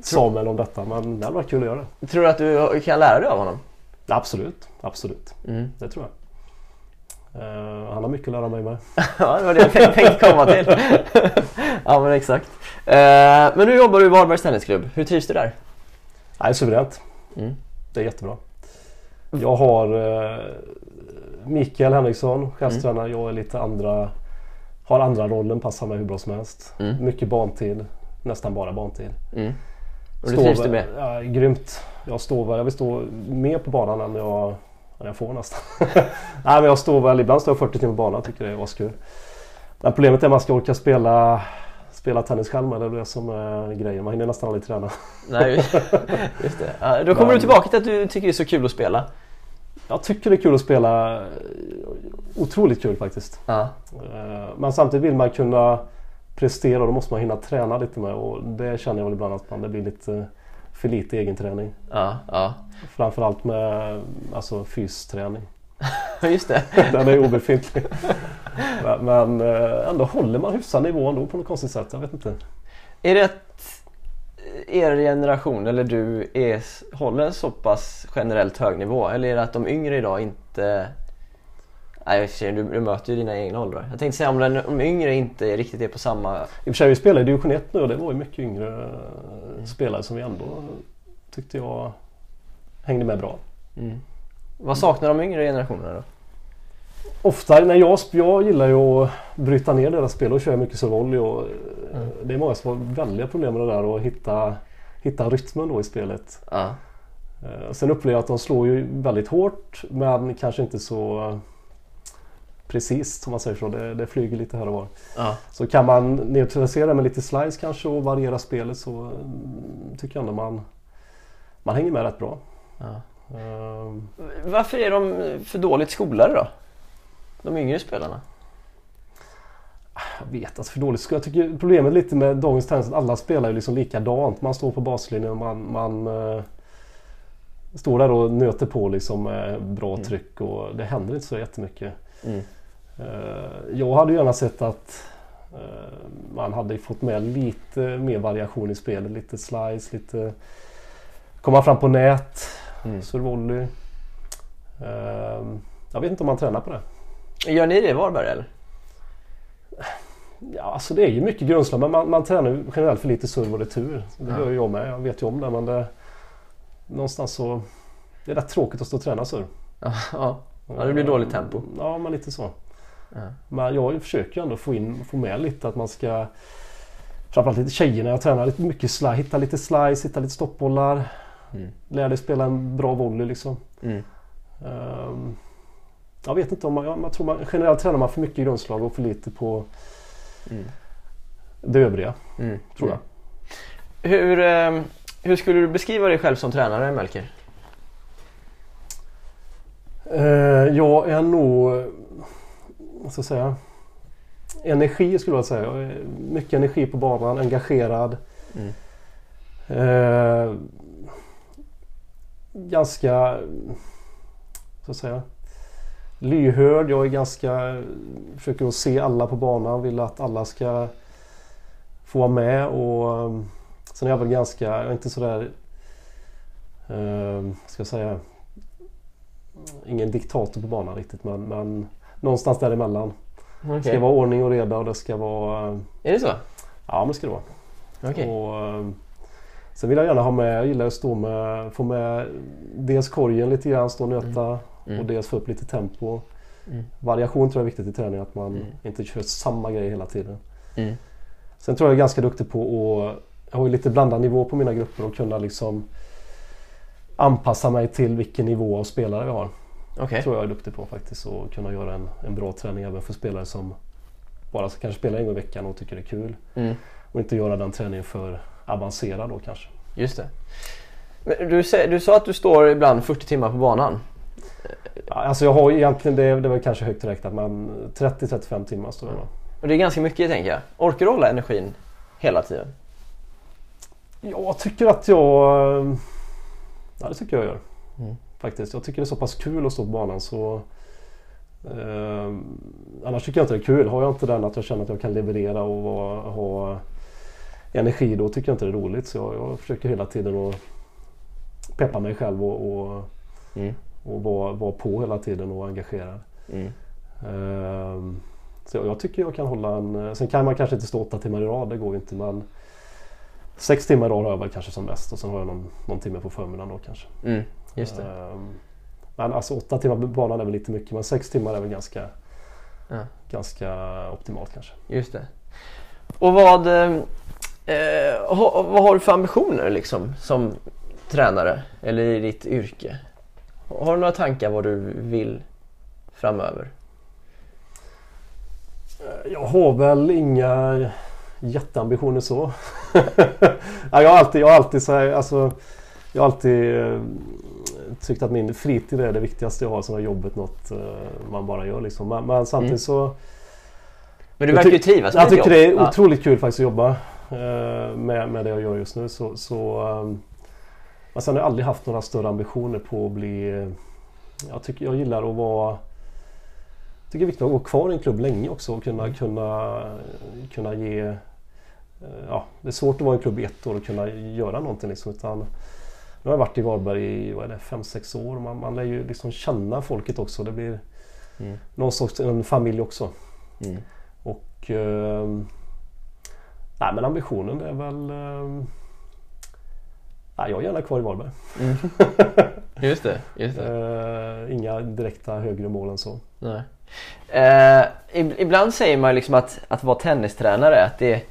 Samuel om detta men det hade varit kul att göra det. Tror du att du kan lära dig av honom? Absolut, absolut. Mm. Det tror jag. Uh, han har mycket att lära mig med. ja, det var det jag tänkte komma till. ja, men exakt. Uh, men nu jobbar du i Varbergs Tennisklubb. Hur trivs du där? Nej, suveränt. Mm. Det är jättebra. Jag har uh, Mikael Henriksson, chefstränare. Mm. Jag är lite andra har andra rollen, passar mig hur bra som helst. Mm. Mycket bantid, nästan bara bantid. Mm. Och det trivs du med? Ja, grymt. Jag står jag vill stå mer på banan än jag, än jag får nästan. Nej men jag står väl, ibland står jag 40 timmar på banan, tycker det är askul. Men problemet är att man ska orka spela spela tennis själv med, det är det som är grejen. Man hinner nästan aldrig träna. Nej, just det. Ja, då kommer men, du tillbaka till att du tycker det är så kul att spela. Jag tycker det är kul att spela. Otroligt kul faktiskt. Ja. Eh, men samtidigt vill man kunna prestera och då måste man hinna träna lite med och det känner jag väl ibland att man, det blir lite för lite egenträning. Ja, ja. Framförallt med alltså, fysträning. Just det. Den är obefintlig. men, eh, ändå håller man hyfsad nivå ändå på något konstigt sätt. Jag vet inte. Är det er generation eller du är, håller en så pass generellt hög nivå? Eller är det att de yngre idag inte... Nej, du, du möter ju dina egna åldrar. Jag tänkte säga om de yngre inte riktigt är på samma... I och för sig, vi spelar i division 1 nu och det var ju mycket yngre mm. spelare som vi ändå tyckte jag hängde med bra. Mm. Vad saknar de yngre generationerna då? Ofta när jag, jag gillar ju att bryta ner deras spel och köra mycket volley och mm. det är många som har väldiga problem med det där och hitta, hitta rytmen då i spelet. Eh, sen upplever jag att de slår ju väldigt hårt men kanske inte så precis om man säger så. Det, det flyger lite här och var. Ja. Så kan man neutralisera med lite slice kanske och variera spelet så mm, tycker jag ändå man, man hänger med rätt bra. Ja. Um, Varför är de för dåligt skolade då? De yngre spelarna? Jag vet alltså för dåligt. Jag tycker problemet lite med dagens tennis är att alla spelar ju liksom likadant. Man står på baslinjen och man, man uh, står där och nöter på liksom med bra mm. tryck och det händer inte så jättemycket. Mm. Uh, jag hade gärna sett att uh, man hade fått med lite mer variation i spelet. Lite slice, lite komma fram på nät, mm. survolley. jag vet inte om man tränar på det. Gör ni det i Varberg eller? Ja, alltså det är ju mycket grundslag men man, man tränar ju generellt för lite serve och retur. Det gör ju jag med. Jag vet ju om det men det... Någonstans så... Det är rätt tråkigt att stå och träna serve. Ja, ja. det blir dåligt tempo. Ja, men lite så. Ja. Men jag försöker ändå få, in, få med lite att man ska... Framförallt lite tjejerna. Jag tränar lite mycket slide, hitta lite slice, hitta lite stoppbollar. Mm. Lär dig spela en bra volley liksom. Mm. Ehm, jag vet inte om man, jag, tror man, generellt tränar man för mycket grundslag och för lite på Mm. det övriga. Mm. Tror jag. Hur, eh, hur skulle du beskriva dig själv som tränare Melker? Eh, jag är nog, ska jag säga, energi skulle jag säga. Mycket energi på banan, engagerad. Mm. Eh, ganska, så att säga, lyhörd. Jag är ganska, försöker att se alla på banan, vill att alla ska få vara med och sen är jag väl ganska, jag är inte sådär, eh, ska jag säga, ingen diktator på banan riktigt men, men någonstans däremellan. Det Okej. ska vara ordning och reda och det ska vara, Är det så? ja men det ska det vara. Okej. Och, eh, sen vill jag gärna ha med, jag gillar att stå med, få med dels korgen lite grann, stå och nöta Mm. och dels få upp lite tempo. Mm. Variation tror jag är viktigt i träning, att man Mm. inte kör samma grej hela tiden. Mm. Sen tror jag jag är ganska duktig på att, jag har ju lite blandad nivå på mina grupper och kunna liksom anpassa mig till vilken nivå av spelare vi har. Okej. tror jag är duktig på faktiskt och kunna göra en, en bra träning även för spelare som bara ska kanske spela en gång i veckan och tycker det är kul. Mm. Och inte göra den träningen för avancerad då kanske. Just det. Du, du sa att du står ibland 40 timmar på banan. Ja, Alltså jag har egentligen, det, det var kanske högt räknat men 30-35 timmar står jag nog. Och det är ganska mycket tänker jag. Orkar du hålla energin hela tiden? Jag tycker att jag... Ja det tycker jag gör. Mm. Faktiskt. Jag tycker det är så pass kul att stå på banan så... Eh, annars tycker jag inte det är kul. Har jag inte den att jag känner att jag kan leverera och vara, ha energi då tycker jag inte det är roligt. Så jag, jag försöker hela tiden att peppa mig själv och, och, Mm. och vara, vara på hela tiden och engagerad. Mm. Ehm, Så jag, jag tycker jag kan hålla en... Sen kan man kanske inte stå åtta timmar i rad, det går ju inte men... Sex timmar i rad har jag väl kanske som mest och sen har jag någon, någon timme på förmiddagen då kanske. Mm. Just det. Ehm, Men alltså åtta timmar på banan är väl lite mycket men sex timmar är väl ganska, Ja. ganska optimalt kanske. Just det. Och vad, eh, eh, vad har du för ambitioner liksom som tränare eller i ditt yrke? Har du några tankar vad du vill framöver? Jag har väl inga jätteambitioner så. ja, jag har alltid, jag har alltid, så här, alltså, jag har alltid eh, tyckt att min fritid är det viktigaste jag har. Sen har jobbet något eh, man bara gör liksom. Men, men samtidigt Mm. så Men du verkar ju trivas med Jag tycker det är Ja. otroligt kul faktiskt att jobba eh, med, med det jag gör just nu. Så, så, ehm, men sen har jag aldrig haft några större ambitioner på att bli... eh, Jag, tycker, jag gillar att vara... Jag tycker det är viktigt att vara kvar i en klubb länge också och kunna, kunna, kunna ge... Ja, det är svårt att vara i en klubb i ett år och kunna göra någonting liksom. Utan, nu har jag varit i Varberg i vad är det, fem sex år. Man, man lär ju liksom känna folket också. Det blir Mm. någon sorts en familj också. Mm. Och... Eh, nej men ambitionen är väl... Eh, nej, jag är gärna kvar i Varberg. Mm. Just det, just det. Eh, inga direkta högre mål än så. Nej. Eh, ib- ibland säger man liksom att, att vara tennistränare, att det,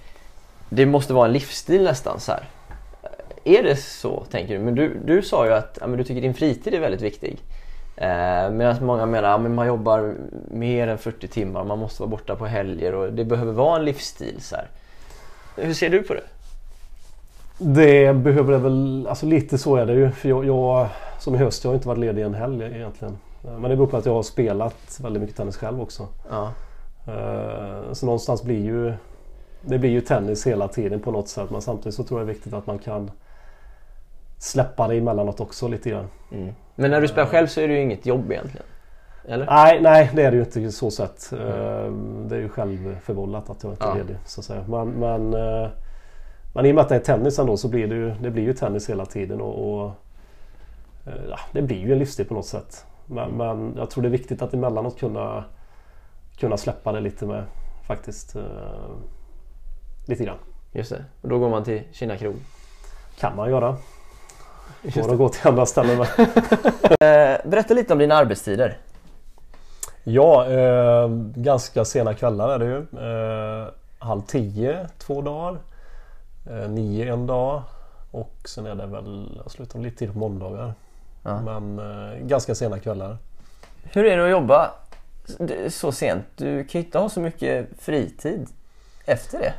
det måste vara en livsstil nästan så här. Är det så tänker du? Men du, du sa ju att ja, men du tycker din fritid är väldigt viktig. Eh, Medan många menar att ja, man jobbar mer än 40 timmar, man måste vara borta på helger och det behöver vara en livsstil. Så här. Hur ser du på det? Det behöver det väl, alltså lite så är det ju. För jag, jag som i höst, jag har inte varit ledig en helg egentligen. Eh, Men det beror på att jag har spelat väldigt mycket tennis själv också. Ja. Eh, Så någonstans blir ju Det blir ju tennis hela tiden på något sätt men samtidigt så tror jag det är viktigt att man kan Släppa det emellanåt också lite grann. Mm. Men när du spelar själv så är det ju inget jobb egentligen. Eller? Nej, nej det är det ju inte så sätt. Eh, Det är ju självförvållat att jag inte är Ja. ledig så att säga. Men, men, eh, men i och med att det är tennis ändå så blir det ju, det blir ju tennis hela tiden och, och eh, ja, det blir ju en livsstil på något sätt. Men, men jag tror det är viktigt att emellanåt kunna kunna släppa det lite med faktiskt. eh, Lite grann. Just det. Och då går man till Kina krog. Kan man göra. Går att gå till andra ställen med. Eh, berätta lite om dina arbetstider. Ja, eh, ganska sena kvällar är det ju. Eh, halv tio två dagar. Eh, nio en dag. Och sen är det väl, jag slutar lite tid på måndagar. Ja. Men eh, ganska sena kvällar. Hur är det att jobba så sent? Du kan ju inte ha så mycket fritid efter det.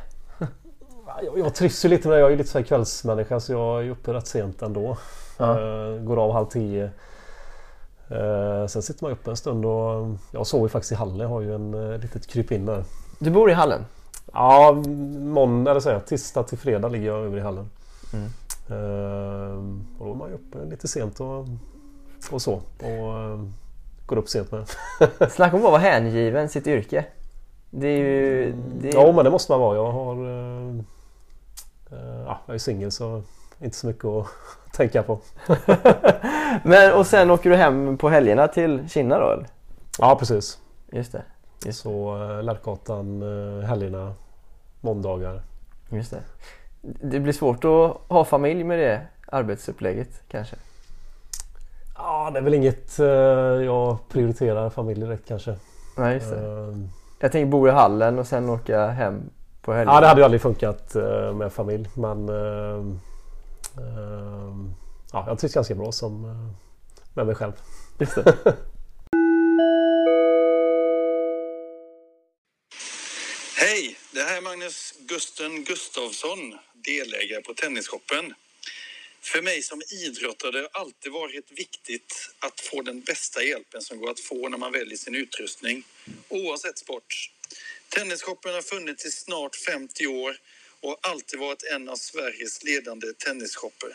Jag, jag trivs ju lite med det. Jag är lite så här kvällsmänniska så jag är uppe rätt sent ändå. Ja. Eh, går av halv tio. Eh, sen sitter man uppe en stund och jag sover faktiskt i hallen. Jag har ju en eh, litet krypin där. Du bor i hallen? Ja, måndag eller så här, tisdag till fredag ligger jag över i hallen. Mm. Eh, och då är man ju uppe lite sent och, och så. Och går upp sent med. Snacka om att vara hängiven sitt yrke. Det är ju... Det är... Ja men det måste man vara. Jag har... ja, jag är singel så inte så mycket att tänka på. Men och sen åker du hem på helgerna till Kina då eller? Ja precis. Just det. Just, Så eh, Lärkgatan eh, helgerna, måndagar. just det. Det blir svårt att ha familj med det arbetsupplägget kanske? Ja det är väl inget eh, jag prioriterar familj direkt kanske. Nej just det. Eh, Jag tänker bo i hallen och sen åka hem på helgerna. Ja det hade ju aldrig funkat eh, med familj men eh, eh, ja, jag trivs ganska bra som med mig själv. Just det. Hej! Det här är Magnus Gusten Gustafsson, delägare på Tennisshoppen. För mig som idrottare har det alltid varit viktigt att få den bästa hjälpen som går att få när man väljer sin utrustning, oavsett sport. Tennisshoppen har funnits i snart 50 år och har alltid varit en av Sveriges ledande tennisshopper.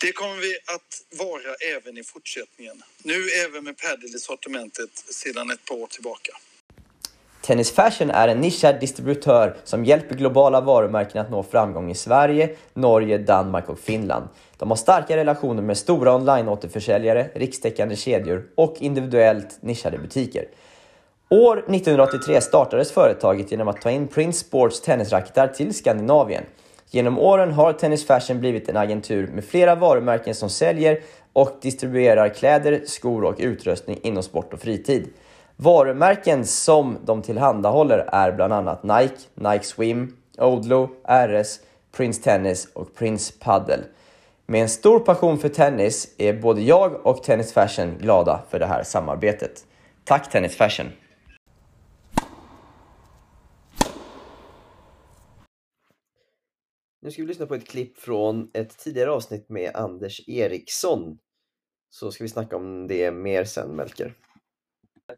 Det kommer vi att vara även i fortsättningen. Nu även med padel i sortimentet sedan ett par år tillbaka. Tennis Fashion är en nischad distributör som hjälper globala varumärken att nå framgång i Sverige, Norge, Danmark och Finland. De har starka relationer med stora online-återförsäljare, rikstäckande kedjor och individuellt nischade butiker. År 1983 startades företaget genom att ta in Prince Sports tennisracketar till Skandinavien. Genom åren har Tennis Fashion blivit en agentur med flera varumärken som säljer och distribuerar kläder, skor och utrustning inom sport och fritid. Varumärken som de tillhandahåller är bland annat Nike, Nike Swim, Odlo, RS, Prince Tennis och Prince Paddle. Med en stor passion för tennis är både jag och Tennis Fashion glada för det här samarbetet. Tack Tennis Fashion! Nu ska vi lyssna på ett klipp från ett tidigare avsnitt med Anders Eriksson. Så ska vi snacka om det mer sen Melker.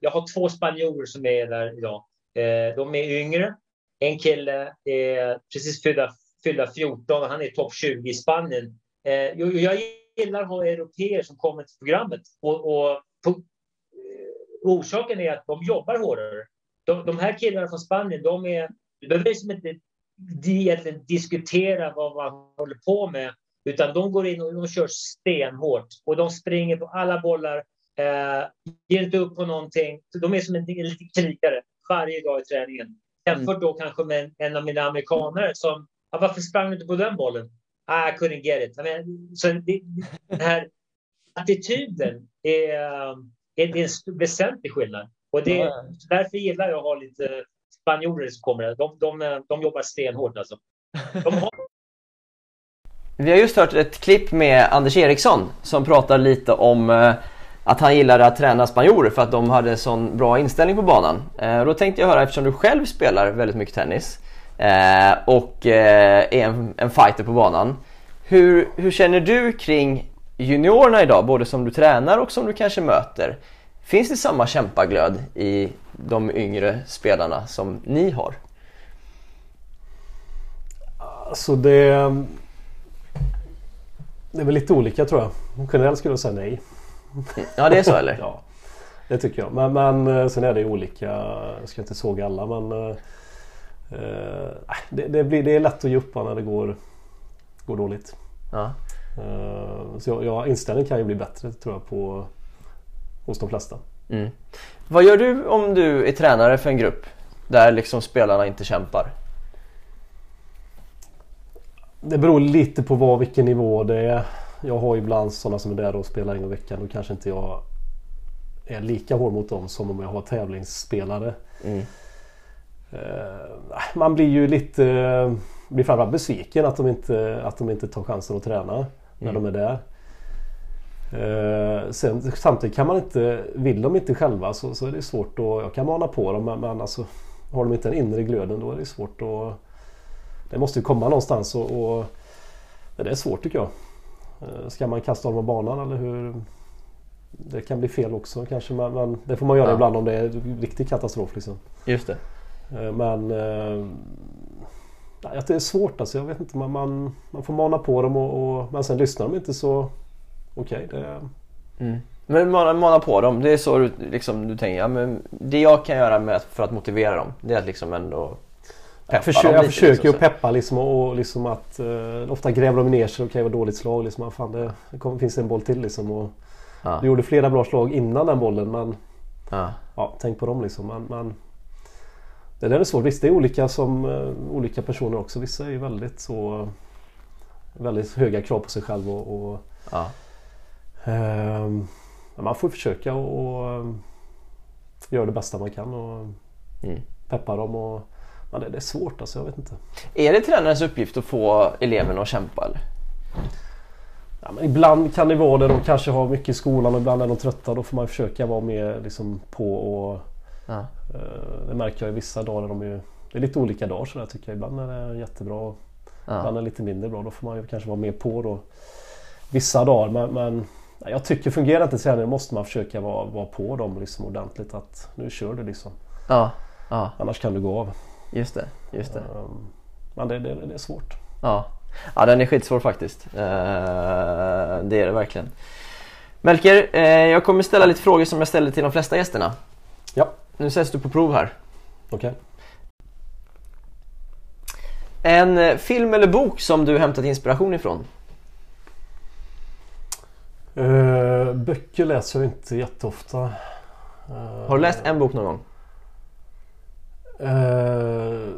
Jag har två spanjorer som är där idag. Eh, de är yngre. En kille är precis fyllda, fyllda 14 och han är topp 20 i Spanien. Eh, jag gillar att ha europeer som kommer till programmet. Och, och på, eh, orsaken är att de jobbar hårdare. De, de här killarna från Spanien, de är... Du behöver liksom inte egentligen diskutera vad man håller på med, utan de går in och de kör stenhårt och de springer på alla bollar, eh, ger inte upp på någonting. De är som en, en liten krigare varje dag i träningen. Jämfört då kanske med en, en av mina amerikanare som, ah, varför sprang du inte på den bollen? Ah, I couldn't get it. I mean, så det, den här attityden är, är, är en väsentlig skillnad. Och det, Ja. därför gillar jag att ha lite spanjorer som kommer. De, de, de jobbar stenhårt alltså. De har Vi har just hört ett klipp med Anders Eriksson som pratar lite om eh, att han gillade att träna spanjorer för att de hade sån bra inställning på banan. Eh, då tänkte jag höra, eftersom du själv spelar väldigt mycket tennis eh, och är en, en fighter på banan. Hur, hur känner du kring juniorerna idag, både som du tränar och som du kanske möter? Finns det samma kämpaglöd i de yngre spelarna som ni har? Alltså det... Det är väl lite olika tror jag. Generellt skulle jag säga nej. Ja, det är så eller? Ja, det tycker jag. Men, men eh, sen är det olika. Jag ska inte såga alla men... eh, eh, det, det, blir, det är lätt att ge upp när det går, går dåligt. Ja. Eh, så jag, jag, inställningen kan ju bli bättre tror jag på hos de flesta. Mm. Vad gör du om du är tränare för en grupp där liksom spelarna inte kämpar? Det beror lite på vad, vilken nivå det är. Jag har ibland sådana som är där och spelar en gång i veckan. Då kanske inte jag är lika hård mot dem som om jag har tävlingsspelare. Mm. Eh, man blir ju lite... blir framförallt besviken att de inte, att de inte tar chansen att träna när de är där. Eh, sen, samtidigt kan man inte, vill de inte själva så, så är det svårt att, jag kan mana på dem men, men alltså, har de inte den inre glöden då är det svårt att... Det måste ju komma någonstans och, och det är svårt tycker jag. Eh, ska man kasta dem av banan eller hur? Det kan bli fel också kanske men, men det får man göra Ja. ibland om det är riktig katastrof liksom. Just det. Eh, Men att det är svårt alltså. Jag vet inte. Man, man, man får mana på dem och, och, men sen lyssnar de inte så okej. det, Men mana, mana på dem, det är så du, liksom, du tänker, ja, men det jag kan göra med, för att motivera dem, det är att liksom ändå peppa jag, försöker, dem jag lite, försöker ju liksom, att peppa liksom och, och liksom att eh, ofta gräver de ner sig. Okej vad dåligt slag liksom. Ah, Fan, det, det kommer, finns en boll till liksom. Och, Ja. Du gjorde flera bra slag innan den bollen men Ja. ja, tänk på dem liksom. Men, men, det där är svårt. Visst det är olika som eh, olika personer också. Vissa är ju väldigt så väldigt höga krav på sig själv och, och Ja. Ehm, man får försöka och, ehm, göra det bästa man kan och Mm. peppa dem. Och, men det, det är svårt alltså, jag vet inte. Är det tränarens uppgift att få eleverna att kämpa eller? Ja, men ibland kan det vara det. De kanske har mycket i skolan och ibland är de trötta. Då får man försöka vara mer liksom, på och Ja. eh, det märker jag i vissa dagar. De är, det är lite olika dagar så där, tycker jag. Ibland är det jättebra och ibland är det lite mindre bra. Då får man ju kanske vara mer på då. Vissa dagar men, men jag tycker fungerar inte träningen måste man försöka vara, vara på dem liksom ordentligt. Att nu kör du liksom. Ja. Ja, Annars kan du gå av. just det. Just det. Ehm, Men det, det, det är svårt. Ja. ja, den är skitsvår faktiskt. Eh, det är det verkligen. Melker, eh, jag kommer ställa lite frågor som jag ställer till de flesta gästerna. Ja, Nu sätts du på prov här. okej. En eh, film eller bok som du hämtat inspiration ifrån? Uh, böcker läser jag inte jätteofta. Eh, Har du läst en bok någon gång? eh,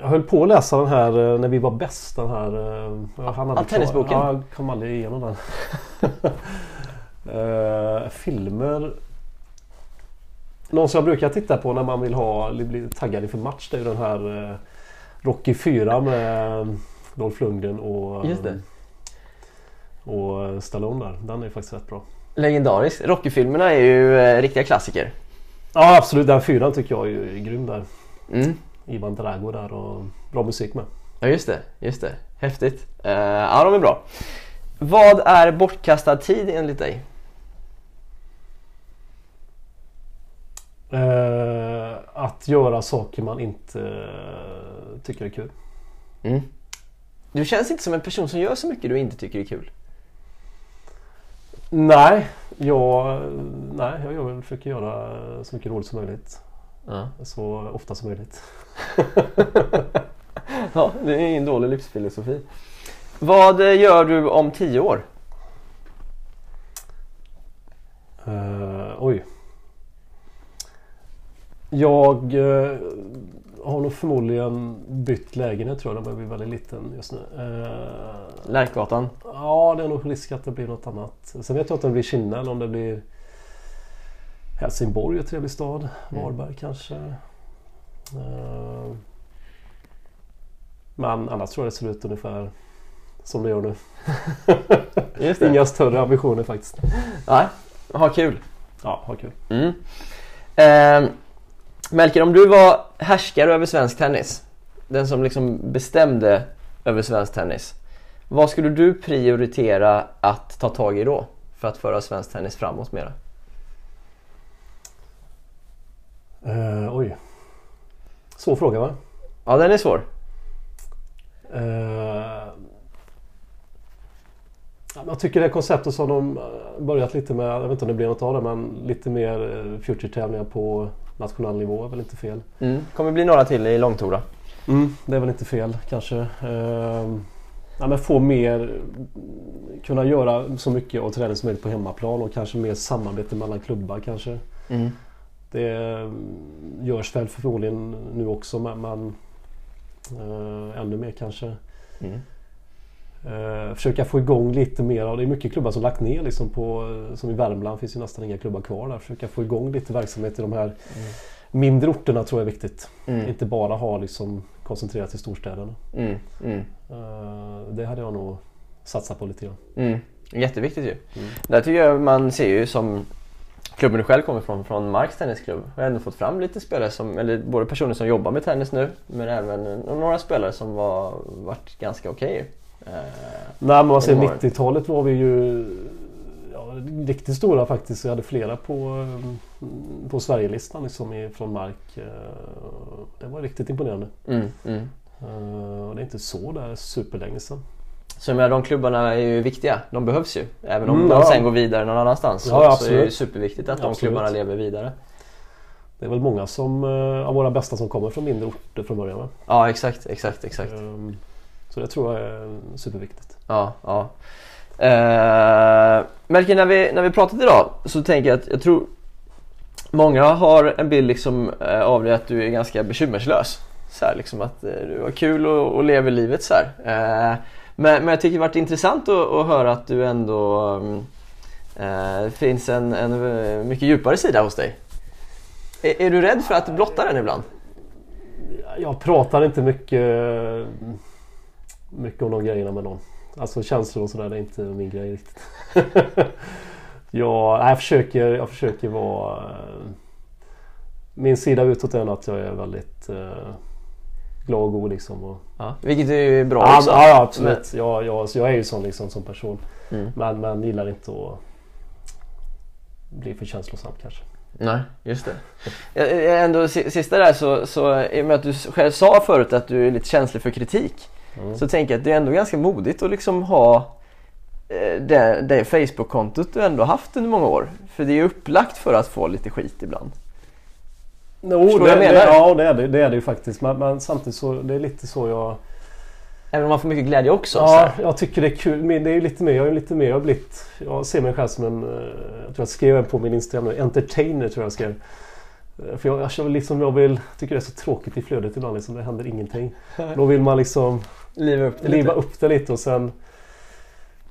jag höll på att läsa den här när vi var bäst. Den här... Uh, han Ah, tennisboken? Ja, jag kom aldrig igenom den. Filmer. Någon som jag brukar titta på när man vill ha, bli taggad inför match det är ju den här Rocky 4 med Dolph Lundgren och, Just det. Och Stallone där. Den är faktiskt rätt bra. Legendarisk. Rocky-filmerna är ju eh, riktiga klassiker. Ja absolut, den fyran tycker jag är grym där. Mm. Ivan Drago där och bra musik med. Ja just det, just det. Häftigt. Eh, ja de är bra. Vad är bortkastad tid enligt dig? Eh, att göra saker man inte eh, tycker är kul. Mm. Du känns inte som en person som gör så mycket du inte tycker är kul. Nej, jag, nej, jag försöker göra så mycket roligt som möjligt. Ja. Så ofta som möjligt. ja, det är ingen dålig livsfilosofi. Vad gör du om tio år? Eh, oj. Jag eh, har nog förmodligen bytt lägenhet tror jag. Den börjar bli väldigt liten just nu. Eh, Lärkgatan? Ja, det är nog risk att det blir något annat. Sen vet jag inte om det blir Kinna eller om det blir Helsingborg, en trevlig stad. Varberg kanske. Eh, Men annars tror jag det ser ut ungefär som det gör nu. Just Inga större ambitioner faktiskt. Nej, ha kul. Ja, ha kul. Mm. Eh, Melker, om du var härskare över svensk tennis, den som liksom bestämde över svensk tennis. Vad skulle du prioritera att ta tag i då för att föra svensk tennis framåt mera? Eh, oj. Svår fråga va? Ja, den är svår. Men jag tycker det konceptet som de eh, börjat lite med, jag vet inte om det blir något av det, men lite mer future-tävlingar på nationell nivå är väl inte fel. Mm. kommer bli några till i långtora. Det är väl inte fel kanske. Eh, ja, men få mer, kunna göra så mycket av träning som möjligt på hemmaplan och kanske mer samarbete mellan klubbar kanske. Mm. Det eh, görs väl förmodligen nu också men, men eh, ännu mer kanske. Mm. Eh, försöka få igång lite mer av, det är mycket klubbar som lagt ner liksom på, som i Värmland finns ju nästan inga klubbar kvar där. Försöka få igång lite verksamhet i de här mindre orterna tror jag är viktigt. Mm. Inte bara ha liksom koncentrerat till storstäderna. Mm, mm, Eh, det hade jag nog satsat på lite grann. mm. Jätteviktigt ju. Där tycker jag man ser ju som klubben du själv kommer från, från Marks tennisklubb, har ändå fått fram lite spelare som, eller både personer som jobbar med tennis nu, men även eh, några spelare som var, varit ganska okej. Eh, Nej men man ser Genom åren. 90-talet var vi ju ja, riktigt stora faktiskt. Vi hade flera på, eh, på Sverigelistan liksom från Mark. Eh, Det var riktigt imponerande. mm, mm. Eh, Och det är inte så där superlänge sedan. Så menar, de klubbarna är ju viktiga, de behövs ju. Även om Mm, de ja. sen går vidare någon annanstans så, Ja, ja, så är det ju superviktigt att de Absolut. klubbarna lever vidare. Det är väl många som, eh, av våra bästa som kommer från mindre orter från början. Va? Ja exakt, exakt, exakt. Eh, Så det tror jag är superviktigt. Ja, ja. Uh, Melker, när vi, när vi pratat idag så tänker jag att jag tror Många har en bild liksom eh, av dig att du är ganska bekymmerslös. Så här, liksom att eh, du har kul och, och lever livet så här. Eh, men, men jag tycker det varit intressant att, att höra att du ändå eh, Det finns en, en eh, mycket djupare sida hos dig. Är, är du rädd för att blotta den ibland? Jag pratar inte mycket, mycket om de grejerna med någon. Alltså känslor och sådär, det är inte min grej riktigt. jag, jag, försöker, jag försöker vara... eh, Min sida utåt är att jag är väldigt eh, glad och god liksom. Och, Ja, vilket är ju bra ja, också. ja, absolut. Jag, jag, jag är ju sån liksom som person. Mm. Men, men gillar inte att bli för känslosam kanske. Nej, just det. Ändå, si- sista där så, så i och med att du själv sa förut att du är lite känslig för kritik. Så tänker jag att det är ändå ganska modigt att liksom ha eh, det, det Facebook-kontot du ändå haft under många år. För det är ju upplagt för att få lite skit ibland. Jo, Förstår det, jag det, menar? ja det är det, det är det ju faktiskt. Men, men samtidigt så det är lite så jag... Även om man får mycket glädje också. så Ja, jag tycker det är kul. Men det är lite mer, jag är lite mer, jag har blivit... Jag ser mig själv som en... eh, Jag tror jag skrev på min Instagram nu. Entertainer tror jag skrev. Eh, För jag, jag liksom, jag vill... Tycker det är så tråkigt i flödet ibland liksom. Det händer ingenting. Då vill man liksom Liva upp det lite. liva upp det lite och sen...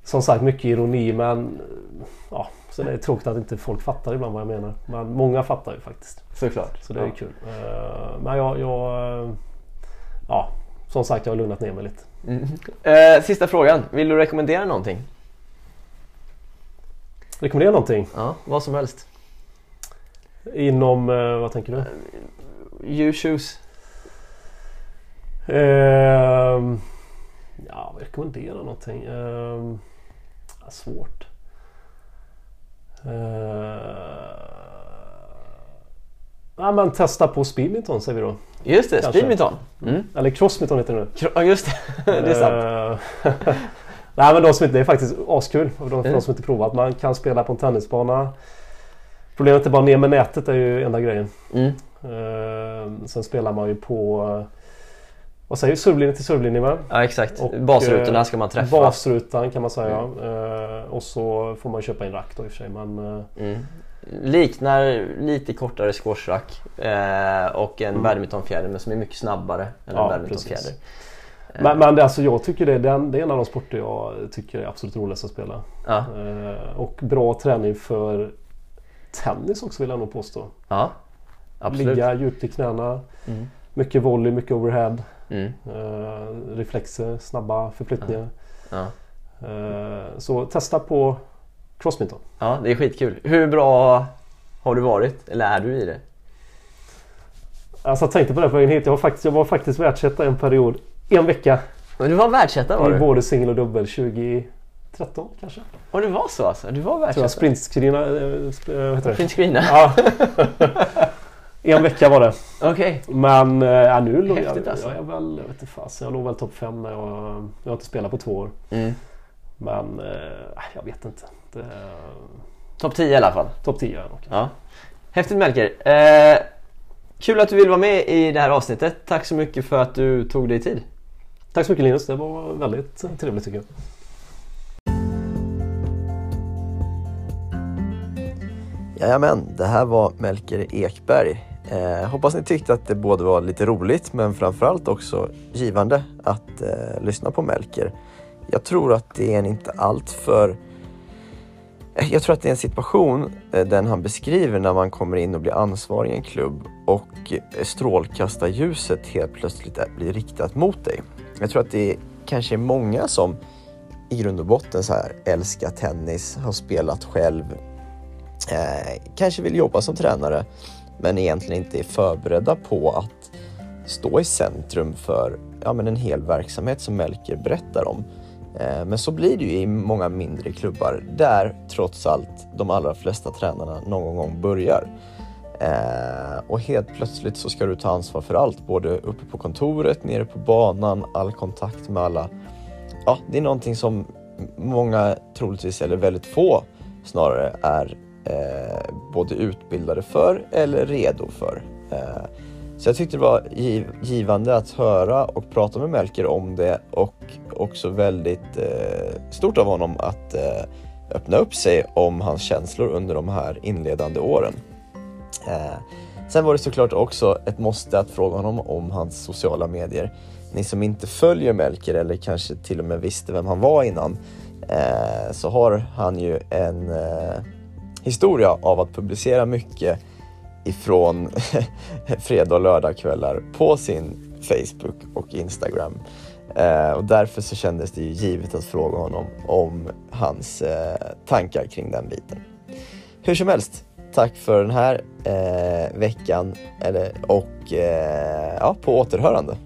Som sagt mycket ironi men... Ja, så det är tråkigt att inte folk fattar ibland vad jag menar. Men många fattar ju faktiskt. Såklart. Så det är ja. kul. Eh, Men jag... jag ja, som sagt jag har lugnat ner mig lite. Mm. Eh, sista frågan. Vill du rekommendera någonting? Rekommendera någonting? Ja, vad som helst. Inom, eh, vad tänker du? You choose. Ehm, ja, rekommendera någonting? Ehm, ja, svårt. Ehm, ja, men testa på speedminton säger vi då. Just det, Kanske. speedminton. Mm. Eller crossminton heter det nu. Ja, just det. det är sant. Ehm, Nej men de som inte, det är faktiskt askul för de, för Mm. de som inte provat. Man kan spela på en tennisbana. Problemet är bara ner med nätet är ju enda grejen. Mm. Ehm, sen spelar man ju på eh, vad säger du? Servlinje till servlinje va? Ja, exakt. Och, Basrutorna eh, ska man träffa. Basrutan kan man säga. Eh, och så får man köpa en rack då i och för sig. Men, eh, Mm. Liknar lite kortare squashrack och en badmintonfjäder men som är mycket snabbare än Ja, en badmintonfjäder. men, men det, alltså, jag tycker det, det är en av de sporter jag tycker är absolut roligast att spela. Ja, och bra träning för tennis också vill jag nog påstå. ja. absolut. Ligga djupt i knäna. Mm. Mycket volley, mycket overhead. Mm. Eh, reflexer, snabba förflyttningar. Ja. Eh, så testa på crossminton. ja, det är skitkul. Hur bra har du varit? Eller är du i det? Alltså jag tänkte på det på vägen hit. Jag var faktiskt, jag var faktiskt världsetta en period. En vecka. Men du var världsetta var I du? både singel och dubbel 2013 kanske. Och det var så alltså? Du var världsetta? sprintscreena... Äh, vad heter det? Print screena? Ja. en vecka var det. Okej. Men äh, ja, nu låg jag, Häftigt, alltså. jag, är väl, jag vet inte jag låg väl topp 5 när jag, jag har inte spelat på två år. Mm. Men äh, jag vet inte. Det, Topp 10 i alla fall. topp 10 är jag. Ja. Häftigt Melker. Eh, kul att du vill vara med i det här avsnittet. Tack så mycket för att du tog dig tid. Tack så mycket Linus, det var väldigt trevligt tycker jag. Jajamän, det här var Melker Ekberg. Eh, hoppas ni tyckte att det både var lite roligt men framförallt också givande att eh, lyssna på Melker. Jag tror att det är en inte allt för eh, jag tror att det är en situation, eh, den han beskriver när man kommer in och blir ansvarig i en klubb och eh, strålkastarljuset helt plötsligt blir riktat mot dig. Jag tror att det kanske är många som i grund och botten så här, älskar tennis, har spelat själv, eh, kanske vill jobba som tränare men egentligen inte är förberedda på att stå i centrum för ja, men en hel verksamhet som Melker berättar om. Eh, men så blir det ju i många mindre klubbar där trots allt de allra flesta tränarna någon gång börjar. Eh, och helt plötsligt så ska du ta ansvar för allt, både uppe på kontoret, nere på banan, all kontakt med alla. Ja, det är någonting som många troligtvis, eller väldigt få snarare, är eh, både utbildade för eller redo för. Eh, så jag tyckte det var giv givande att höra och prata med Melker om det och också väldigt eh, stort av honom att eh, öppna upp sig om hans känslor under de här inledande åren. Eh, sen var det såklart också ett måste att fråga honom om hans sociala medier. Ni som inte följer Melker eller kanske till och med visste vem han var innan eh, så har han ju en historia av att publicera mycket ifrån fredag och lördagkvällar på sin Facebook och Instagram. Eh, och därför så kändes det ju givet att fråga honom om hans eh, tankar kring den biten. Hur som helst, tack för den här eh, veckan eller, och eh, ja, på återhörande.